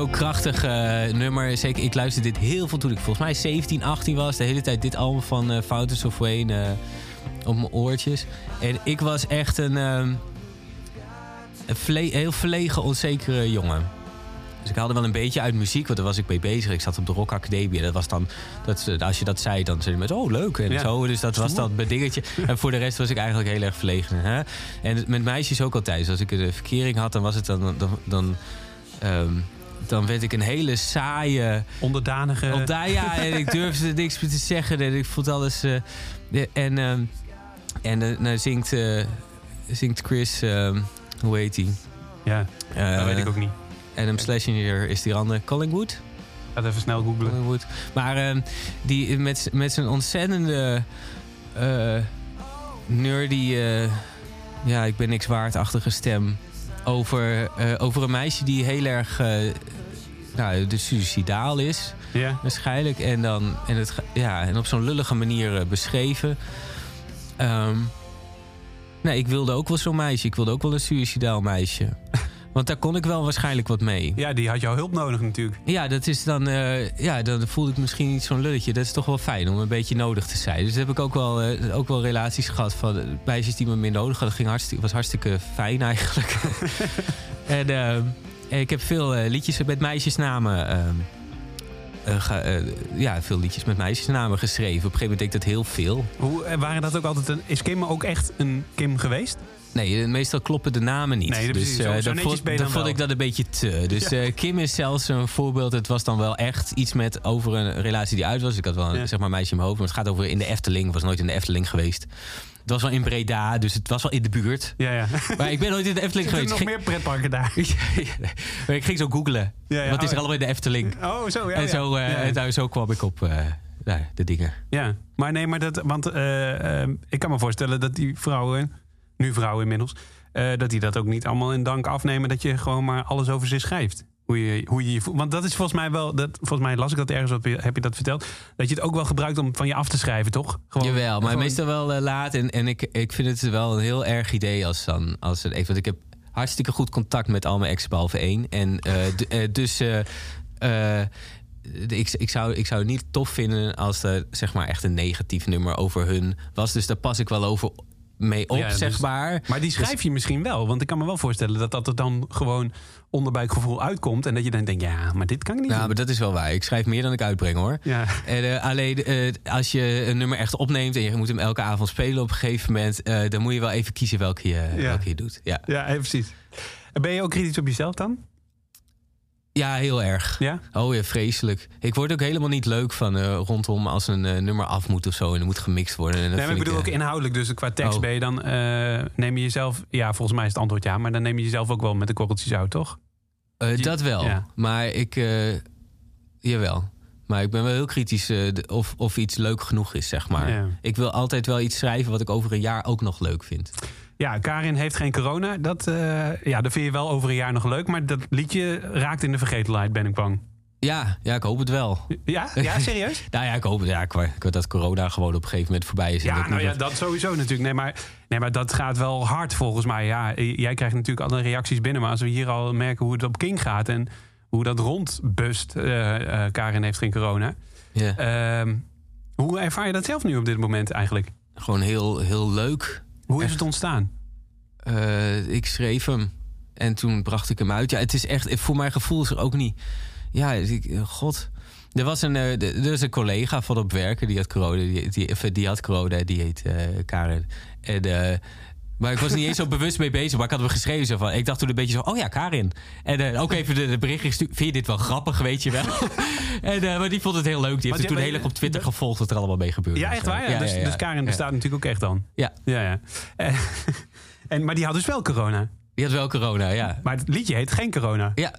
[SPEAKER 5] Zo krachtig eh, nummer. Zeker, ik luisterde dit heel veel toen ik volgens mij 17, 18 was. De hele tijd dit album van eh Fountains of Wayne eh, op mijn oortjes. En ik was echt een, een vle- heel verlegen, onzekere jongen. Dus ik haalde wel een beetje uit muziek, want daar was ik mee bezig. Ik zat op de Rock Academie. Dat was dan, dat, als je dat zei, dan zei je met, oh leuk en
[SPEAKER 2] Ja.
[SPEAKER 5] zo. Dus dat was dan mijn dingetje. <laughs> En voor de rest was ik eigenlijk heel erg verlegen. Hè? En met meisjes ook altijd. Als ik een verkering had, dan was het dan, dan, dan, ehm, dan werd ik een hele saaie...
[SPEAKER 2] Onderdanige.
[SPEAKER 5] Op daar, ja, <laughs> en ik durfde niks meer te zeggen. En ik vond alles... eh, de- en ehm, en eh, nou zingt, eh, zingt Chris... ehm, hoe heet hij?
[SPEAKER 2] ja, dat weet ik ook niet.
[SPEAKER 5] Adam Slashinger is die andere. Collingwood?
[SPEAKER 2] Ga het even snel googlen.
[SPEAKER 5] Collingwood. Maar ehm, die met, met zijn ontzettende... nerdy... ja, ik ben niks waardachtige stem... Over, eh, over een meisje die heel erg... eh, nou, dus suicidaal is.
[SPEAKER 2] Ja.
[SPEAKER 5] waarschijnlijk. En, dan, en, het, ja, en op zo'n lullige manier eh, beschreven. Nee, ik wilde ook wel zo'n meisje. Ik wilde ook wel een suicidaal meisje. Want daar kon ik wel waarschijnlijk wat mee.
[SPEAKER 2] ja, die had jouw hulp nodig natuurlijk.
[SPEAKER 5] Ja, dat is dan, eh, ja, dan voelde ik misschien niet zo'n lulletje. Dat is toch wel fijn om een beetje nodig te zijn. Dus heb ik ook wel, eh, ook wel relaties gehad van eh, meisjes die me meer nodig hadden. ging hartstikke, was hartstikke fijn eigenlijk. <laughs> en ik heb veel liedjes met meisjesnamen. ehm, eh, eh, ja, veel liedjes met meisjesnamen geschreven. Op een gegeven moment deed ik dat heel veel.
[SPEAKER 2] Hoe, waren dat ook altijd een, is Kim ook echt een Kim geweest?
[SPEAKER 5] Nee, eh, meestal kloppen de namen niet.
[SPEAKER 2] Nee,
[SPEAKER 5] dus
[SPEAKER 2] Zo-
[SPEAKER 5] eh,
[SPEAKER 2] zo
[SPEAKER 5] dan
[SPEAKER 2] netjes
[SPEAKER 5] vond, vond ik dat een beetje te. Dus eh, Kim is zelfs een voorbeeld. Het was dan wel echt iets met over een relatie die uit was. Ik had wel een
[SPEAKER 2] Ja.
[SPEAKER 5] zeg maar, meisje in mijn hoofd. Maar het gaat over in de Efteling. Ik was nooit in de Efteling geweest. Het was wel in Breda, dus het was wel in de buurt.
[SPEAKER 2] Ja, ja.
[SPEAKER 5] Maar ik ben nooit in de Efteling <laughs>
[SPEAKER 2] Er
[SPEAKER 5] geweest.
[SPEAKER 2] nog
[SPEAKER 5] Ik
[SPEAKER 2] meer pretparken daar. <laughs>
[SPEAKER 5] maar ik ging zo googlen.
[SPEAKER 2] Ja.
[SPEAKER 5] Wat is er
[SPEAKER 2] Oh,
[SPEAKER 5] allemaal in de Efteling?
[SPEAKER 2] Oh, zo, ja.
[SPEAKER 5] en zo, en daar- zo kwam ik op de dingen.
[SPEAKER 2] Ja, maar nee, maar dat, want ik kan me voorstellen dat die vrouwen, nu vrouwen inmiddels, eh, dat die dat ook niet allemaal in dank afnemen dat je gewoon maar alles over ze schrijft. Hoe je, hoe je je voelt. Want dat is volgens mij wel, dat, volgens mij las ik dat ergens op, heb je dat verteld, dat je het ook wel gebruikt om van je af te schrijven, toch? Gewoon,
[SPEAKER 5] Jawel, maar
[SPEAKER 2] gewoon-
[SPEAKER 5] meestal wel eh, laat. En, en ik, ik vind het wel een heel erg idee als dan. Als het, want ik heb hartstikke goed contact met al mijn ex behalve één. En eh, d- dus. ik, ik, zou, ik zou het niet tof vinden als er zeg maar echt een negatief nummer over hun was. Dus daar pas ik wel over mee op,
[SPEAKER 2] Ja, dus-
[SPEAKER 5] zeg maar.
[SPEAKER 2] Maar die schrijf je misschien wel, want ik kan me wel voorstellen dat dat er dan gewoon onderbuikgevoel uitkomt en dat je dan denkt, ja, maar dit kan ik niet
[SPEAKER 5] Ja, maar dat is wel waar. Ik schrijf meer dan ik uitbreng hoor.
[SPEAKER 2] Ja.
[SPEAKER 5] En, eh, alleen eh, als je een nummer echt opneemt en je moet hem elke avond spelen op een gegeven moment, eh, dan moet je wel even kiezen welke je, welke je doet. Ja.
[SPEAKER 2] Ja, precies. En Ben je ook kritisch op jezelf dan?
[SPEAKER 5] Ja, heel erg.
[SPEAKER 2] Ja?
[SPEAKER 5] Oh ja, vreselijk. Ik word ook helemaal niet leuk van eh, rondom als een eh, nummer af moet of zo en er moet gemixt worden. En
[SPEAKER 2] Nee, maar ik bedoel ook
[SPEAKER 5] eh,
[SPEAKER 2] inhoudelijk. Dus qua tekst
[SPEAKER 5] Oh.
[SPEAKER 2] ben je dan... neem je jezelf... Ja, volgens mij is het antwoord ja. Maar dan neem je jezelf ook wel met een korreltje zout, toch?
[SPEAKER 5] dat wel.
[SPEAKER 2] Ja.
[SPEAKER 5] Maar ik, jawel. Maar ik ben wel heel kritisch de- of, of iets leuk genoeg is, zeg maar.
[SPEAKER 2] Ja.
[SPEAKER 5] Ik wil altijd wel iets schrijven wat ik over een jaar ook nog leuk vind.
[SPEAKER 2] Ja, Karin heeft geen corona. Dat, eh, ja, dat vind je wel over een jaar nog leuk. Maar dat liedje raakt in de vergetelheid, ben ik bang.
[SPEAKER 5] Ja, ja, ik hoop het wel.
[SPEAKER 2] Ja? Ja, serieus? <laughs>
[SPEAKER 5] Nou ja, ik hoop ja, ik, ik hoop dat corona gewoon op een gegeven moment voorbij is. en
[SPEAKER 2] Ja,
[SPEAKER 5] dat
[SPEAKER 2] nou ja, dat sowieso natuurlijk. Nee maar, nee, maar dat gaat wel hard volgens mij. Ja, jij krijgt natuurlijk alle reacties binnen. Maar als we hier al merken hoe het op King gaat... en hoe dat rondbust... eh eh Karin heeft geen corona.
[SPEAKER 5] ja.
[SPEAKER 2] Ehm, hoe ervaar je dat zelf nu op dit moment eigenlijk?
[SPEAKER 5] Gewoon heel, heel leuk.
[SPEAKER 2] Hoe is het ontstaan?
[SPEAKER 5] Eh, ik schreef hem en toen bracht ik hem uit. Ja, het is echt, voor mijn gevoel is er ook niet. Ja, ik, god. Er was een, eh, er een collega van op werken die had corona. Die, die, die had corona, die heet eh, Karen. En, maar ik was niet eens zo bewust mee bezig. Maar ik had hem geschreven. Zo van, ik dacht toen een beetje zo, oh ja, Karin. En eh, ook even de, de bericht gestuurd. Vind je dit wel grappig, weet je wel? <laughs> en, eh, maar die vond het heel leuk. Die heeft toen heel erg op Twitter gevolgd wat er allemaal mee gebeurde.
[SPEAKER 2] Ja, echt waar? Ja. dus, dus Karin bestaat natuurlijk ook echt dan.
[SPEAKER 5] Ja,
[SPEAKER 2] Ja, ja. Eh, <laughs> en, maar die had dus wel corona.
[SPEAKER 5] die had wel corona, ja.
[SPEAKER 2] Maar het liedje heet geen corona.
[SPEAKER 5] Ja,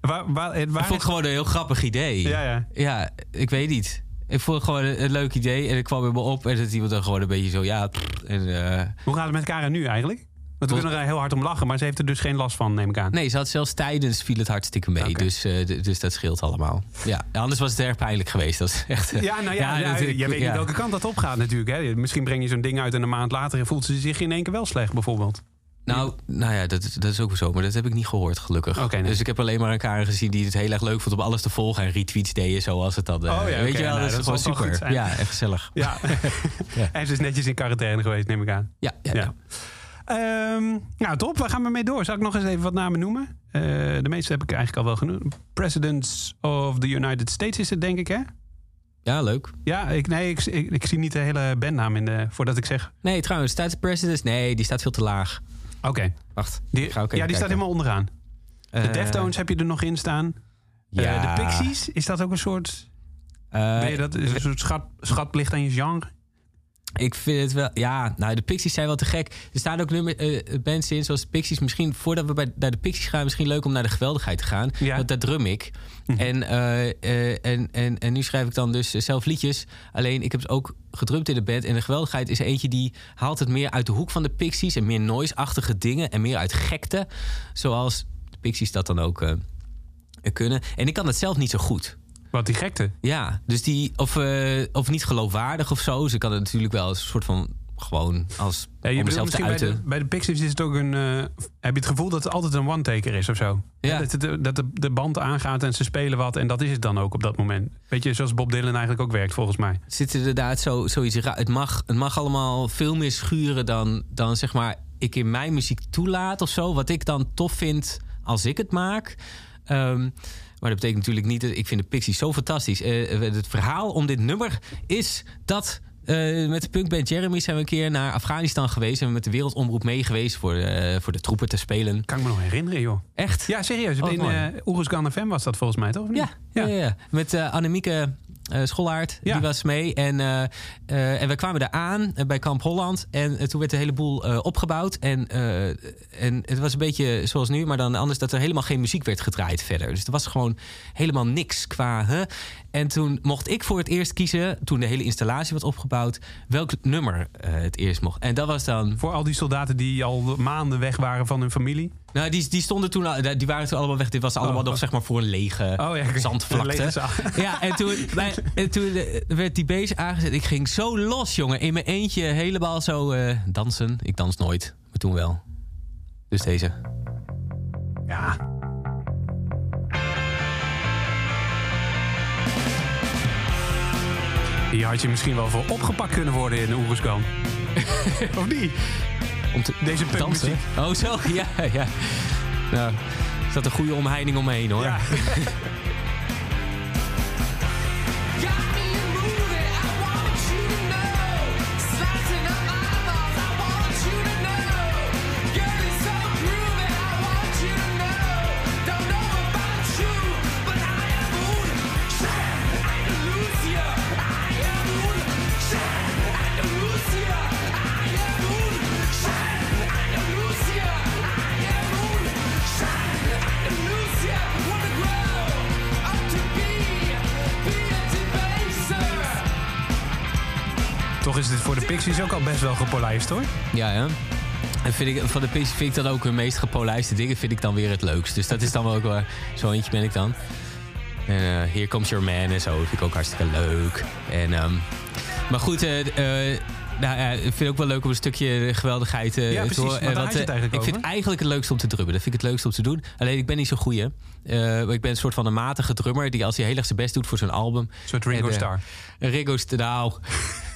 [SPEAKER 2] Waar, waar, waar
[SPEAKER 5] ik vond het gewoon een heel grappig idee.
[SPEAKER 2] Ja, ja.
[SPEAKER 5] Ja, ik weet niet. Ik vond het gewoon een, een leuk idee. En ik kwam bij me op. En dat iemand dan gewoon een beetje zo, ja. pff, En, eh,
[SPEAKER 2] Hoe gaat het met Karin nu eigenlijk? Want we kunnen er heel hard om lachen, maar ze heeft er dus geen last van, neem ik aan.
[SPEAKER 5] nee, ze had zelfs tijdens viel het hartstikke mee. Dus, eh, dus dat scheelt allemaal. Ja, anders was het erg pijnlijk geweest. Dat is echt.
[SPEAKER 2] Ja, nou ja, <laughs> ja,
[SPEAKER 5] dat-
[SPEAKER 2] je weet niet welke kant dat opgaat natuurlijk. Hè. Misschien breng je zo'n ding uit en een maand later voelt ze zich in één keer wel slecht, bijvoorbeeld.
[SPEAKER 5] Nou, nou ja, dat, is- dat is ook zo. Maar dat heb ik niet gehoord, gelukkig.
[SPEAKER 2] Nee.
[SPEAKER 5] Dus ik heb alleen maar een Karen gezien die het heel erg leuk vond om alles te volgen. En retweets deden zoals het dan. eh,
[SPEAKER 2] Oh ja,
[SPEAKER 5] weet je wel,
[SPEAKER 2] nou,
[SPEAKER 5] dat is gewoon
[SPEAKER 2] goed
[SPEAKER 5] super. Ja, echt gezellig.
[SPEAKER 2] Ja. <laughs>
[SPEAKER 5] Ja.
[SPEAKER 2] en ze is netjes in quarantaine geweest, neem ik aan.
[SPEAKER 5] Ja, ja.
[SPEAKER 2] Ehm, nou, top. Waar gaan we mee door? Zal ik nog eens even wat namen noemen? Eh, de meeste heb ik eigenlijk al wel genoemd. Presidents of the United States is het, denk ik, hè?
[SPEAKER 5] Ja, leuk.
[SPEAKER 2] Ja, ik, nee, ik, ik, ik zie niet de hele bandnaam in de, voordat ik zeg.
[SPEAKER 5] Nee, trouwens, staat de president? Nee, die staat veel te laag.
[SPEAKER 2] Oké.
[SPEAKER 5] Wacht.
[SPEAKER 2] Die, ja, die staat helemaal onderaan. De
[SPEAKER 5] Eh,
[SPEAKER 2] Deftones heb je er nog in staan. Eh, de Pixies, is dat ook een soort... Ben je dat, is een soort schat, schatplicht aan je genre?
[SPEAKER 5] Ik vind het wel... Ja, nou, de Pixies zijn wel te gek. Er staan ook nummer, eh, bands in, zoals de Pixies. Misschien, voordat we bij, naar de Pixies gaan... misschien leuk om naar de geweldigheid te gaan.
[SPEAKER 2] Ja.
[SPEAKER 5] Want daar drum ik.
[SPEAKER 2] Mhm.
[SPEAKER 5] En, eh, eh, en, en, en nu schrijf ik dan dus zelf liedjes. Alleen, ik heb het ook gedrumd in de band. En de geweldigheid is eentje die haalt het meer uit de hoek van de Pixies... en meer noise-achtige dingen en meer uit gekte. Zoals de Pixies dat dan ook... kunnen. En ik kan het zelf niet zo goed.
[SPEAKER 2] Wat die gekte.
[SPEAKER 5] Ja, dus die, of, eh, of niet geloofwaardig of zo. Ze kan het natuurlijk wel als een soort van gewoon als
[SPEAKER 2] Ja, je
[SPEAKER 5] om mezelf te
[SPEAKER 2] misschien bij de,
[SPEAKER 5] uiten.
[SPEAKER 2] bij de Pixies is het ook een... eh, heb je het gevoel dat het altijd een one-taker is of zo?
[SPEAKER 5] Ja.
[SPEAKER 2] Dat, het- dat de, de band aangaat en ze spelen wat en dat is het dan ook op dat moment. Weet je, zoals Bob Dylan eigenlijk ook werkt volgens mij.
[SPEAKER 5] zit er inderdaad zo, zoiets. Het mag, het mag allemaal veel meer schuren dan, dan zeg maar ik in mijn muziek toelaat of zo. Wat ik dan tof vind als ik het maak. Ehm, maar dat betekent natuurlijk niet dat ik vind de Pixies zo fantastisch. Eh, het verhaal om dit nummer is dat. eh, met de punkband Jeremy zijn we een keer naar Afghanistan geweest. En met de Wereldomroep mee geweest voor, eh, voor de troepen te spelen.
[SPEAKER 2] Kan ik me nog herinneren, joh.
[SPEAKER 5] Echt?
[SPEAKER 2] Ja, serieus.
[SPEAKER 5] Oh,
[SPEAKER 2] in uh, Oeruzgan FM was dat volgens mij, toch? Of niet?
[SPEAKER 5] Ja, ja. ja, ja. met Annemieke Schollaert.
[SPEAKER 2] Ja.
[SPEAKER 5] Die was mee. En, eh, en we kwamen daar aan bij Kamp Holland. En toen werd de hele boel eh, opgebouwd. En, en het was een beetje zoals nu, maar dan anders dat er helemaal geen muziek werd gedraaid verder. Dus er was gewoon helemaal niks qua. En toen mocht ik voor het eerst kiezen, toen de hele installatie was opgebouwd, welk nummer eh, het eerst mocht. En dat was dan.
[SPEAKER 2] Voor al die soldaten die al maanden weg waren van hun familie.
[SPEAKER 5] Nou, die, die stonden toen, al- die waren toen allemaal weg. Dit was allemaal
[SPEAKER 2] Oh.
[SPEAKER 5] nog zeg maar voor een lege
[SPEAKER 2] Oh ja,
[SPEAKER 5] zandvlakte.
[SPEAKER 2] Lege.
[SPEAKER 5] Ja, en toen, <laughs> bij- en toen eh, werd die beest aangezet. Ik ging zo los, jongen. In mijn eentje helemaal zo eh, dansen. Ik dans nooit, maar toen wel. Dus deze.
[SPEAKER 2] Ja. Hier had je misschien wel voor opgepakt kunnen worden in Oeruzgan. <laughs> of niet?
[SPEAKER 5] Om te
[SPEAKER 2] Deze
[SPEAKER 5] dansen. Oh, zo? <laughs> Ja, ja. Nou, er zat een goede omheining omheen, hoor.
[SPEAKER 2] Ja. <laughs> voor de Pixies ook al best wel gepolijst hoor.
[SPEAKER 5] Ja, hè? En vind ik, van de Pixies vind ik dan ook hun meest gepolijste dingen vind ik dan weer het leukst. Dus dat is dan wel ook wel... Zo eentje ben ik dan. En eh Here Comes Your Man en zo. vind ik ook hartstikke leuk. En, ehm, maar goed, eh, eh, nou, ja, ik vind het ook wel leuk om een stukje geweldigheid eh,
[SPEAKER 2] Ja,
[SPEAKER 5] te
[SPEAKER 2] precies,
[SPEAKER 5] horen.
[SPEAKER 2] het eigenlijk
[SPEAKER 5] ik vind
[SPEAKER 2] over.
[SPEAKER 5] eigenlijk het leukst om te drummen. Dat vind ik het leukst om te doen. Alleen ik ben niet zo goeie. Ik ben een soort van een matige drummer... die als hij heel erg zijn best doet voor zo'n album...
[SPEAKER 2] Een soort Ringo Starr.
[SPEAKER 5] Ringo Starr, nou...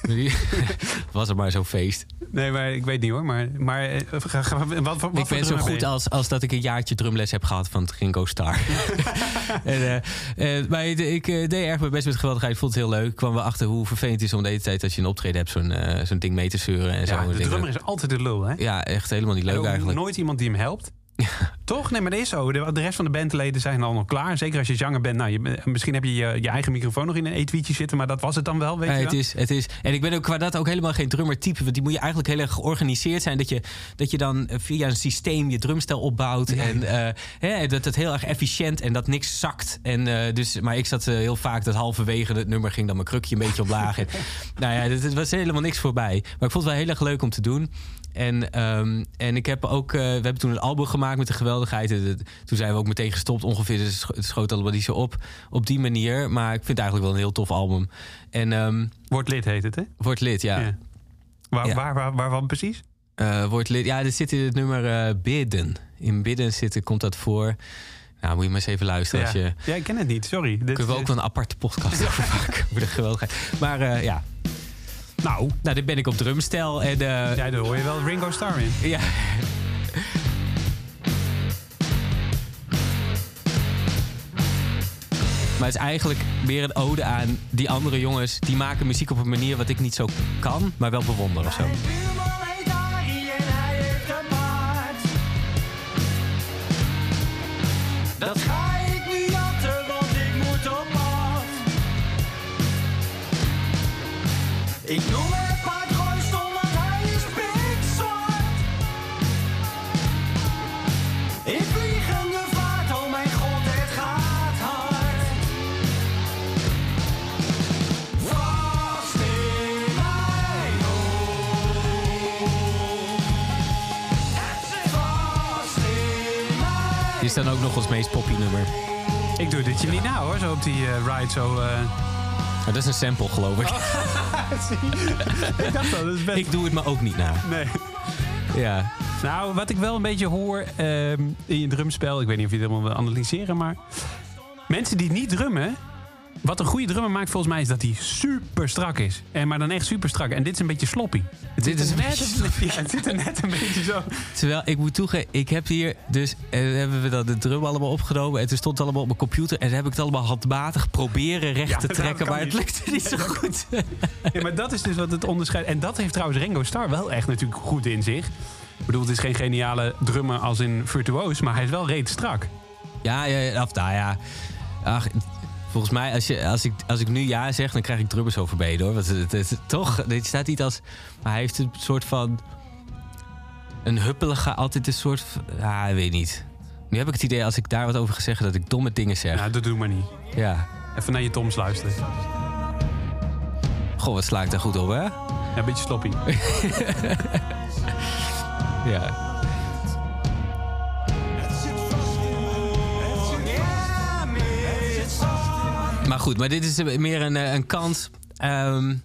[SPEAKER 5] <laughs> was er maar zo'n feest.
[SPEAKER 2] Nee, maar ik weet niet hoor. Maar, maar eh, ga, ga- wat, wat,
[SPEAKER 5] ik ben zo goed als, als dat ik een jaartje drumles heb gehad van Ringo Starr. <laughs> <laughs> en, eh, eh, maar ik, deed erg mijn best met geweldigheid. Ik vond het heel leuk. Ik kwam wel achter hoe vervelend het is om de hele tijd... als je een optreden hebt, zo'n zo'n ding mee te zeuren. En zo.
[SPEAKER 2] Ja,
[SPEAKER 5] En
[SPEAKER 2] de drummer is altijd de lul, hè?
[SPEAKER 5] Ja, echt helemaal niet leuk eigenlijk.
[SPEAKER 2] nooit iemand die hem helpt. <laughs> Toch? Nee, maar dat is zo. De, de rest van de bandleden zijn al nog klaar. Zeker als je zanger bent. Nou, je, misschien heb je, je je eigen microfoon nog in een eetwietje zitten. Maar dat was het dan wel, weet
[SPEAKER 5] Ja,
[SPEAKER 2] je
[SPEAKER 5] het
[SPEAKER 2] wel?
[SPEAKER 5] is, het is. En ik ben ook qua dat ook helemaal geen drummer type. Want die moet je eigenlijk heel erg georganiseerd zijn. Dat je, dat je dan eh, via een systeem je drumstel opbouwt. En eh, hè, dat het heel erg efficiënt en dat niks zakt. En, eh, dus, maar ik zat heel vaak dat halverwege het nummer ging dan mijn krukje een beetje omlaag. en, <laughs> nou ja, het was helemaal niks voorbij. Maar ik vond het wel heel erg leuk om te doen. En, ehm, en ik heb ook, eh, we hebben toen een album gemaakt met de geweldigheid. En toen zijn we ook meteen gestopt ongeveer. Dus het scho- het schoot allemaal niet zo op op die manier. Maar ik vind het eigenlijk wel een heel tof album. En ehm
[SPEAKER 2] Wordt lid heet het, hè?
[SPEAKER 5] wordt lid, ja.
[SPEAKER 2] Ja. Waar,
[SPEAKER 5] Ja.
[SPEAKER 2] Waar, waar, waarvan precies?
[SPEAKER 5] Eh, wordt lid. Ja, dit zit in het nummer eh, bidden. In bidden zitten komt dat voor. Nou, moet je maar eens even luisteren. Als
[SPEAKER 2] ja.
[SPEAKER 5] je,
[SPEAKER 2] ja, ik ken het niet. Sorry. Dit,
[SPEAKER 5] kunnen we ook wel een aparte podcast over <laughs> maken. Geweldigheid. Maar ja.
[SPEAKER 2] Nou,
[SPEAKER 5] Nou, dit ben ik op drumstel. En eh,
[SPEAKER 2] ja, daar hoor je wel Ringo Starr in.
[SPEAKER 5] ja. Maar het is eigenlijk meer een ode aan die andere jongens. Die maken muziek op een manier wat ik niet zo kan, maar wel bewonder of zo.
[SPEAKER 3] Buurman Ik noem het paard Gooistom, want hij is pikzwart. In vliegende vaart, oh mijn god, het gaat hard. Vast in mijn hoofd. Vast in mijn
[SPEAKER 5] Dit is dan ook nog ons meest poppy nummer.
[SPEAKER 2] Ik doe dit je niet nou hoor, zo op die eh, ride zo... eh.
[SPEAKER 5] Maar dat is een sample, geloof ik. <laughs> <laughs>
[SPEAKER 2] ik dacht al, dat is best...
[SPEAKER 5] Ik doe het me ook niet na.
[SPEAKER 2] Nee.
[SPEAKER 5] Ja.
[SPEAKER 2] Nou, wat ik wel een beetje hoor ehm, in je drumspel... Ik weet niet of je het helemaal wil analyseren, maar... Mensen die niet drummen... Wat een goede drummer maakt volgens mij is dat hij super strak is. En maar dan echt super strak. En dit is een beetje sloppy. Het
[SPEAKER 5] Dit
[SPEAKER 2] zit
[SPEAKER 5] is
[SPEAKER 2] net, <laughs> ja, het zit er net een beetje zo.
[SPEAKER 5] Terwijl ik moet toegeven, ik heb hier dus eh, hebben we dat de drum allemaal opgenomen en toen stond het allemaal op mijn computer en dan heb ik het allemaal handmatig proberen recht
[SPEAKER 2] Ja,
[SPEAKER 5] te trekken, maar het lukte niet zo goed.
[SPEAKER 2] Ja, maar dat is dus wat het onderscheidt. En dat heeft trouwens Ringo Starr wel echt natuurlijk goed in zich. Ik bedoel, het is geen geniale drummer als in virtuoos, maar hij is wel reet strak.
[SPEAKER 5] Ja, ja, ja, of nou ja. Ach, volgens mij, als, je, als, ik, als ik nu ja zeg, dan krijg ik drummers overbeden hoor. Want het, het, het- toch, dit staat niet als. Maar hij heeft een soort van. Een huppelige, altijd een soort. van- Ja, ik weet niet. Nu heb ik het idee, als ik daar wat over ga zeggen, dat ik domme dingen zeg.
[SPEAKER 2] Nou, dat doe maar niet.
[SPEAKER 5] Ja.
[SPEAKER 2] Even naar je toms luisteren.
[SPEAKER 5] Goh, wat sla ik daar goed op, hè?
[SPEAKER 2] Ja, een beetje sloppy. <laughs>
[SPEAKER 5] Ja. Maar goed, maar dit is meer een, eh, een kans. Ehm,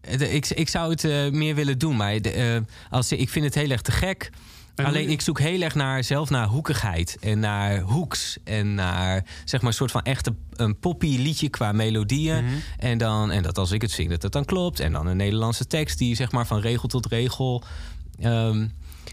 [SPEAKER 5] de- ik, ik zou het eh, meer willen doen, maar de, eh, als, ik vind het heel erg te gek.
[SPEAKER 2] En
[SPEAKER 5] Alleen ik zoek heel erg naar zelf naar hoekigheid en naar hoeks en naar zeg maar een soort van echte een poppy liedje qua melodieën
[SPEAKER 2] Mhm.
[SPEAKER 5] en dan en dat als ik het zing dat het dan klopt en dan een Nederlandse tekst die zeg maar van regel tot regel ehm,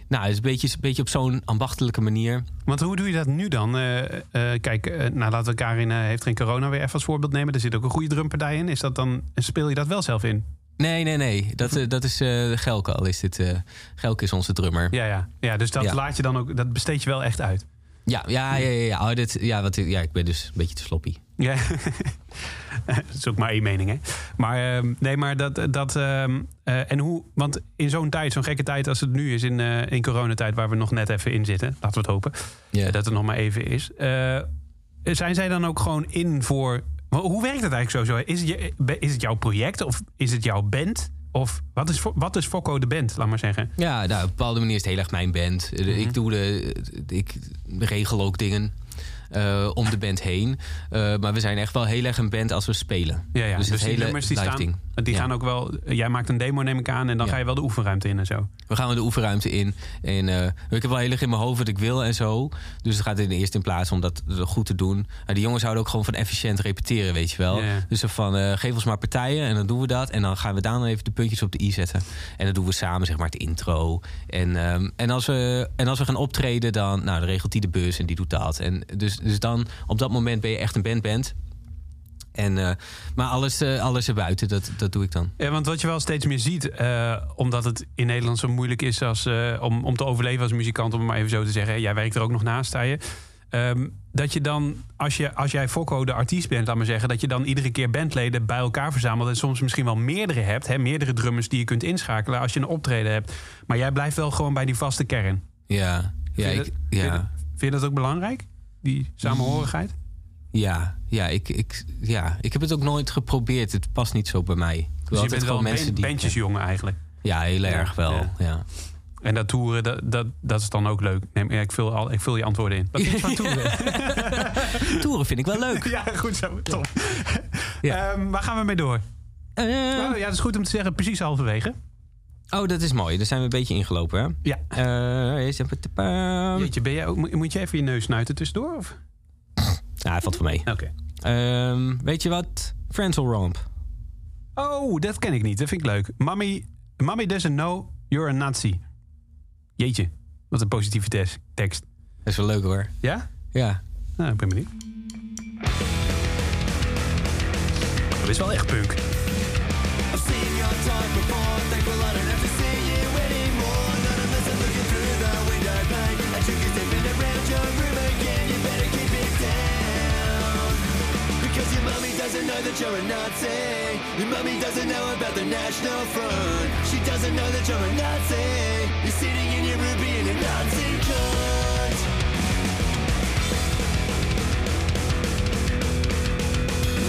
[SPEAKER 5] nou het is een beetje, een beetje op zo'n ambachtelijke manier
[SPEAKER 2] Want hoe doe je dat nu dan? Eh, eh, kijk, eh, nou, laten we Karin heeft geen corona weer even als voorbeeld nemen. Er zit ook een goede drumpartij in. Is dat dan, speel je dat wel zelf in?
[SPEAKER 5] nee nee nee dat, dat is Gelke al is dit Gelke is onze drummer
[SPEAKER 2] Ja, ja. ja dus dat
[SPEAKER 5] Ja.
[SPEAKER 2] laat je dan ook, dat besteed je wel echt uit.
[SPEAKER 5] Ja ja ja ja, ja. Oh, dit, ja, wat, ja ik ben dus een beetje te sloppy
[SPEAKER 2] Ja, <laughs> dat is ook maar één mening, hè? Maar ehm, nee, maar dat. dat ehm, eh, en hoe. Want in zo'n tijd, zo'n gekke tijd als het nu is, in, eh, in coronatijd, waar we nog net even in zitten, laten we het hopen,
[SPEAKER 5] ja.
[SPEAKER 2] dat het nog maar even is. eh, zijn zij dan ook gewoon in voor. Hoe werkt het eigenlijk zo? Is, het je, is het jouw project of is het jouw band? Of wat is, wat is Fokko de band, laat maar zeggen?
[SPEAKER 5] Ja, nou, op een bepaalde manier is het heel erg mijn band. Eh,
[SPEAKER 2] Mhm.
[SPEAKER 5] Ik doe de, ik regel ook dingen eh, om de band heen. Eh, maar we zijn echt wel heel erg een band als we spelen.
[SPEAKER 2] Ja, ja.
[SPEAKER 5] Dus het
[SPEAKER 2] die
[SPEAKER 5] hele
[SPEAKER 2] nummers die staan,
[SPEAKER 5] ding.
[SPEAKER 2] Die
[SPEAKER 5] Ja.
[SPEAKER 2] gaan ook wel. Jij maakt een demo, neem ik aan, en dan
[SPEAKER 5] Ja.
[SPEAKER 2] ga je wel de oefenruimte in en zo.
[SPEAKER 5] We gaan de oefenruimte in. En eh, ik heb wel heel erg in mijn hoofd wat ik wil en zo. Dus het gaat in de eerste in plaats om dat goed te doen. Maar die jongens houden ook gewoon van efficiënt repeteren, weet je wel.
[SPEAKER 2] Ja.
[SPEAKER 5] Dus van, eh, geef ons maar partijen en dan doen we dat. En dan gaan we daar dan even de puntjes op de i zetten. En dan doen we samen, zeg maar, het intro. En, ehm, en, als, we, en als we gaan optreden, dan, nou, dan regelt hij de bus en die doet dat. En dus, dus dan, op dat moment ben je echt een bandband. En, eh, maar alles, eh, alles erbuiten, dat, dat doe ik dan.
[SPEAKER 2] Ja, want wat je wel steeds meer ziet, eh, omdat het in Nederland zo moeilijk is als, om, om te overleven als muzikant, om het maar even zo te zeggen. Jij werkt er ook nog naast, sta je. Ehm, dat je dan, als, je, als jij Fokko de artiest bent, laat maar zeggen, dat je dan iedere keer bandleden bij elkaar verzamelt en soms misschien wel meerdere hebt, hè, meerdere drummers die je kunt inschakelen als je een optreden hebt. Maar jij blijft wel gewoon bij die vaste kern.
[SPEAKER 5] Ja, ja,
[SPEAKER 2] Vind je
[SPEAKER 5] ik,
[SPEAKER 2] dat- vind je
[SPEAKER 5] ja.
[SPEAKER 2] Vind je dat ook belangrijk? Die samenhorigheid?
[SPEAKER 5] Ja, ja, ik, ik, ja, ik heb het ook nooit geprobeerd. Het past niet zo bij mij. Ik
[SPEAKER 2] Dus je bent wel een
[SPEAKER 5] mensen die.
[SPEAKER 2] bandjesjongen eigenlijk.
[SPEAKER 5] Ja, heel erg wel.
[SPEAKER 2] ja.
[SPEAKER 5] Ja.
[SPEAKER 2] En dat toeren, dat, dat, dat is dan ook leuk. Nee, ik, vul al, ik vul je antwoorden in. Wat vind je van toeren? <laughs>
[SPEAKER 5] Toeren vind ik wel leuk.
[SPEAKER 2] Ja, goed zo. Top.
[SPEAKER 5] Ja. <laughs>
[SPEAKER 2] Ehm, waar gaan we mee door?
[SPEAKER 5] Eh,
[SPEAKER 2] Nou, ja, dat is goed om te zeggen, precies halverwege.
[SPEAKER 5] oh, dat is mooi. Daar zijn we een beetje ingelopen, hè?
[SPEAKER 2] Ja.
[SPEAKER 5] Tapaam.
[SPEAKER 2] Jeetje, ben jij ook, moet moet je even je neus snuiten tussendoor? Of?
[SPEAKER 5] Ja, hij valt voor mee.
[SPEAKER 2] Oké.
[SPEAKER 5] Ehm, weet je wat? Frontal Romp.
[SPEAKER 2] Oh, dat ken ik niet. Dat vind ik leuk. Mommy, mommy doesn't know you're a Nazi. Jeetje, wat een positieve tes- tekst.
[SPEAKER 5] Dat is wel leuk hoor.
[SPEAKER 2] Ja?
[SPEAKER 5] Ja.
[SPEAKER 2] Nou, ik ben benieuwd. Dat is wel echt punk.
[SPEAKER 3] I've seen your talk before. Doesn't know that you're a Nazi. Your mommy doesn't know about the National Front. She doesn't know that you're a Nazi. You're sitting in your room being a Nazi cunt.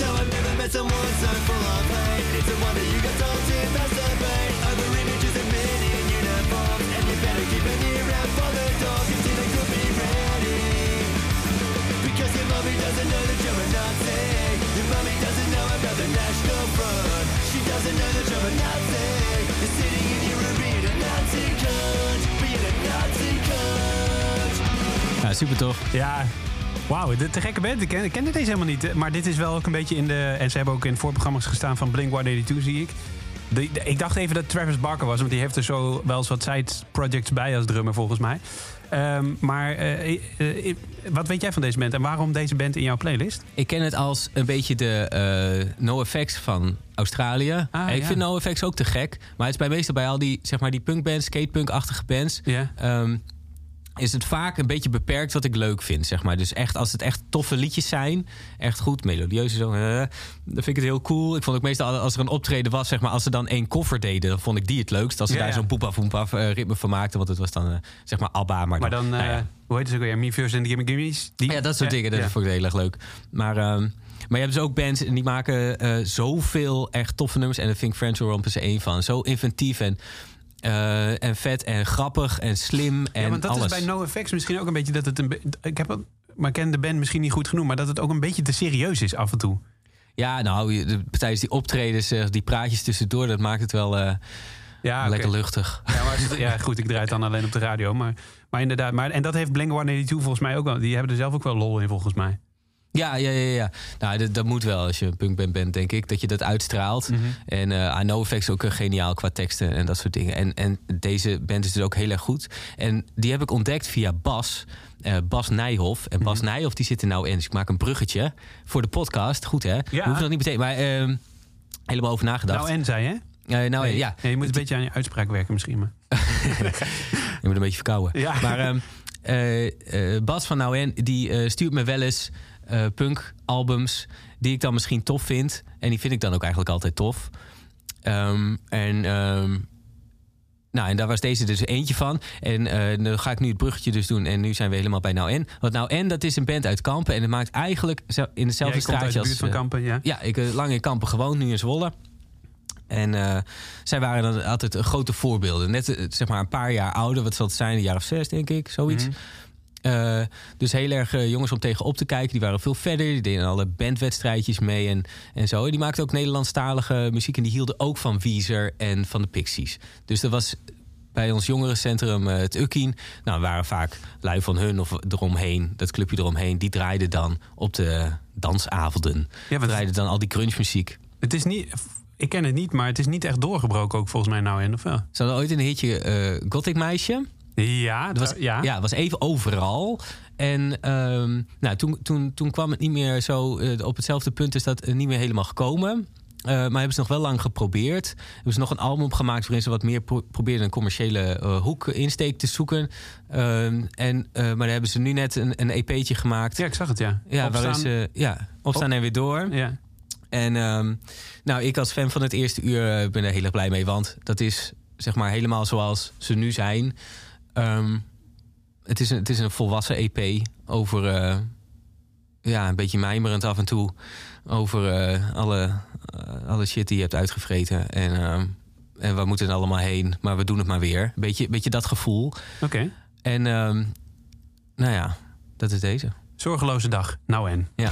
[SPEAKER 3] No, I've never met someone so full of hate. It's a wonder you got told to masturbate over images of men in uniforms. And you better keep an ear out for the dog until it could be ready. Because your mommy doesn't know that
[SPEAKER 6] Your mommy doesn't know about the National Front. She doesn't know that you're a Nazi. You're sitting in your room being a Nazi cunt. Being a Nazi cunt.
[SPEAKER 5] Ja, super toch?
[SPEAKER 2] Ja, Wauw, de te gekke band. Ik ken kende deze helemaal niet. Maar dit is wel ook een beetje in de... En ze hebben ook in voorprogramma's gestaan van Blink-182, zie ik. De, de- ik dacht even dat Travis Barker was, want die heeft er zo wel eens wat side projects bij als drummer, volgens mij. Ehm, maar eh, eh, eh, wat weet jij van deze band en waarom deze band in jouw playlist?
[SPEAKER 5] Ik ken het als een beetje de No Effects van Australië.
[SPEAKER 2] Ah,
[SPEAKER 5] ik
[SPEAKER 2] ja.
[SPEAKER 5] vind No Effects ook te gek. Maar het is bij meestal bij al die, zeg maar, die punkbands, skatepunk-achtige bands...
[SPEAKER 2] Ja.
[SPEAKER 5] ehm, is het vaak een beetje beperkt wat ik leuk vind, zeg maar. Dus echt, als het echt toffe liedjes zijn, echt goed, melodieus en zo, eh, dan vind ik het heel cool. Ik vond ook meestal, als er een optreden was, zeg maar, als ze dan één koffer deden, dan vond ik die het leukst. Als ze
[SPEAKER 2] Ja,
[SPEAKER 5] daar
[SPEAKER 2] ja.
[SPEAKER 5] zo'n poepaf poepaf eh, ritme van maakten, want het was dan, eh, zeg maar, ABBA. Maar,
[SPEAKER 2] Maar dan, eh,
[SPEAKER 5] nou ja.
[SPEAKER 2] hoe heet het ook weer? Me First and the Gimme Gimme's? Die?
[SPEAKER 5] Ja, dat soort dingen, dat vond ik heel erg leuk. Maar, ehm, maar je hebt dus ook bands en die maken eh, zoveel echt toffe nummers. En daar vind ik Friends Will Romp is er één van. Zo inventief en, eh, en vet en grappig en slim en
[SPEAKER 2] ja, want dat
[SPEAKER 5] alles.
[SPEAKER 2] is bij No Effects misschien ook een beetje dat het een... Ik heb het, maar ken de band misschien niet goed genoeg, maar dat het ook een beetje te serieus is af en toe.
[SPEAKER 5] Ja, nou, tijdens die optredens, die praatjes tussendoor, dat maakt het wel eh,
[SPEAKER 2] Ja,
[SPEAKER 5] lekker luchtig.
[SPEAKER 2] Ja, maar het- ja, goed, ik draai het dan alleen op de radio. Maar, maar inderdaad, maar, en dat heeft Blink-182 volgens mij ook wel. Die hebben er zelf ook wel lol in, volgens mij.
[SPEAKER 5] Ja, ja, ja. ja. Nou, dat, dat moet wel als je een punkband bent, denk ik. Dat je dat uitstraalt. En eh I Know Effects ook eh, geniaal qua teksten en dat soort dingen. En, en deze band is dus ook heel erg goed. En die heb ik ontdekt via Bas. eh, Bas Nijhoff. En Bas Nijhoff die zit er nou in. Dus ik maak een bruggetje voor de podcast. Goed hè?
[SPEAKER 2] Ja.
[SPEAKER 5] Hoef nog niet meteen. Maar ehm, helemaal over nagedacht.
[SPEAKER 2] Nou, en zei hè?
[SPEAKER 5] Nou
[SPEAKER 2] Nee.
[SPEAKER 5] ja,
[SPEAKER 2] je moet een beetje aan je uitspraak werken misschien. Maar. <laughs>
[SPEAKER 5] Je moet een beetje verkouden.
[SPEAKER 2] Ja.
[SPEAKER 5] Maar ehm, eh, eh, Bas van Nou en die stuurt me wel eens eh punk-albums die ik dan misschien tof vind. En die vind ik dan ook eigenlijk altijd tof. Ehm, en, ehm, nou, en daar was deze dus eentje van. En eh, dan ga ik nu het bruggetje dus doen. En nu zijn we helemaal bij Nou en. Want Nou en, dat is een band uit Kampen. En het maakt eigenlijk in hetzelfde
[SPEAKER 2] komt uit
[SPEAKER 5] straatje
[SPEAKER 2] de
[SPEAKER 5] als...
[SPEAKER 2] buurt van
[SPEAKER 5] eh,
[SPEAKER 2] Kampen, ja.
[SPEAKER 5] ja, ik heb lang in Kampen gewoond, nu in Zwolle. En zij waren dan altijd grote voorbeelden. Net zeg maar een paar jaar ouder, wat zal het zijn, een jaar of zes denk ik, zoiets.
[SPEAKER 2] Mhm.
[SPEAKER 5] Eh, dus heel erg eh, jongens om tegen op te kijken. Die waren veel verder. Die deden alle bandwedstrijdjes mee en, en zo. En die maakten ook Nederlandstalige muziek. En die hielden ook van Weezer en van de Pixies. Dus er was bij ons jongerencentrum eh, het Ukkien. Nou, waren vaak lui van hun of eromheen. Dat clubje eromheen. Die draaiden dan op de dansavonden.
[SPEAKER 2] Ja, want-
[SPEAKER 5] draaiden dan al die grunge-muziek.
[SPEAKER 2] Het is niet... Ik ken het niet, maar het is niet echt doorgebroken ook volgens mij nou en of wel?
[SPEAKER 5] Ze hadden ooit een hitje Gothic Meisje.
[SPEAKER 2] Ja,
[SPEAKER 5] Dat was,
[SPEAKER 2] ja.
[SPEAKER 5] ja. was even overal. En ehm, nou, toen, toen, toen kwam het niet meer zo eh, op hetzelfde punt, is dat eh, niet meer helemaal gekomen. Eh, maar hebben ze nog wel lang geprobeerd. Hebben ze nog een album gemaakt waarin ze wat meer pro probeerden een commerciële hoek insteek te zoeken. Ehm, en, maar daar hebben ze nu net een, een EP'tje gemaakt.
[SPEAKER 2] Ja, ik zag het, ja.
[SPEAKER 5] Ja, waarin
[SPEAKER 2] Opstaan.
[SPEAKER 5] ze ja, opstaan en weer door.
[SPEAKER 2] Ja.
[SPEAKER 5] En ehm, nou, ik als fan van het eerste uur ben er heel erg blij mee. Want dat is zeg maar helemaal zoals ze nu zijn. Ehm, het, is een, het is een volwassen EP over... eh, ja, een beetje mijmerend af en toe. Over eh, alle, eh, alle shit die je hebt uitgevreten. En, ehm, en waar moeten we allemaal heen? Maar we doen het maar weer. Beetje, beetje dat gevoel.
[SPEAKER 2] Oké.
[SPEAKER 5] En ehm, nou ja, dat is deze.
[SPEAKER 2] Zorgeloze dag. Nou en.
[SPEAKER 5] Ja.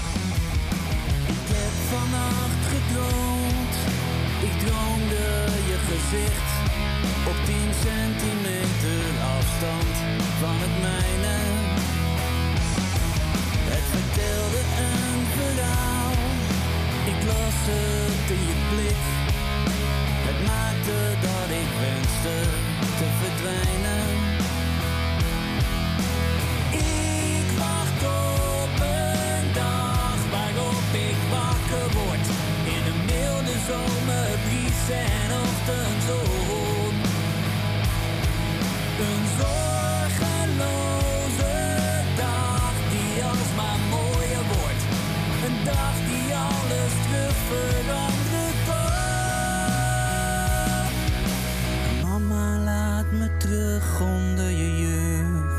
[SPEAKER 3] Terug onder je jurk.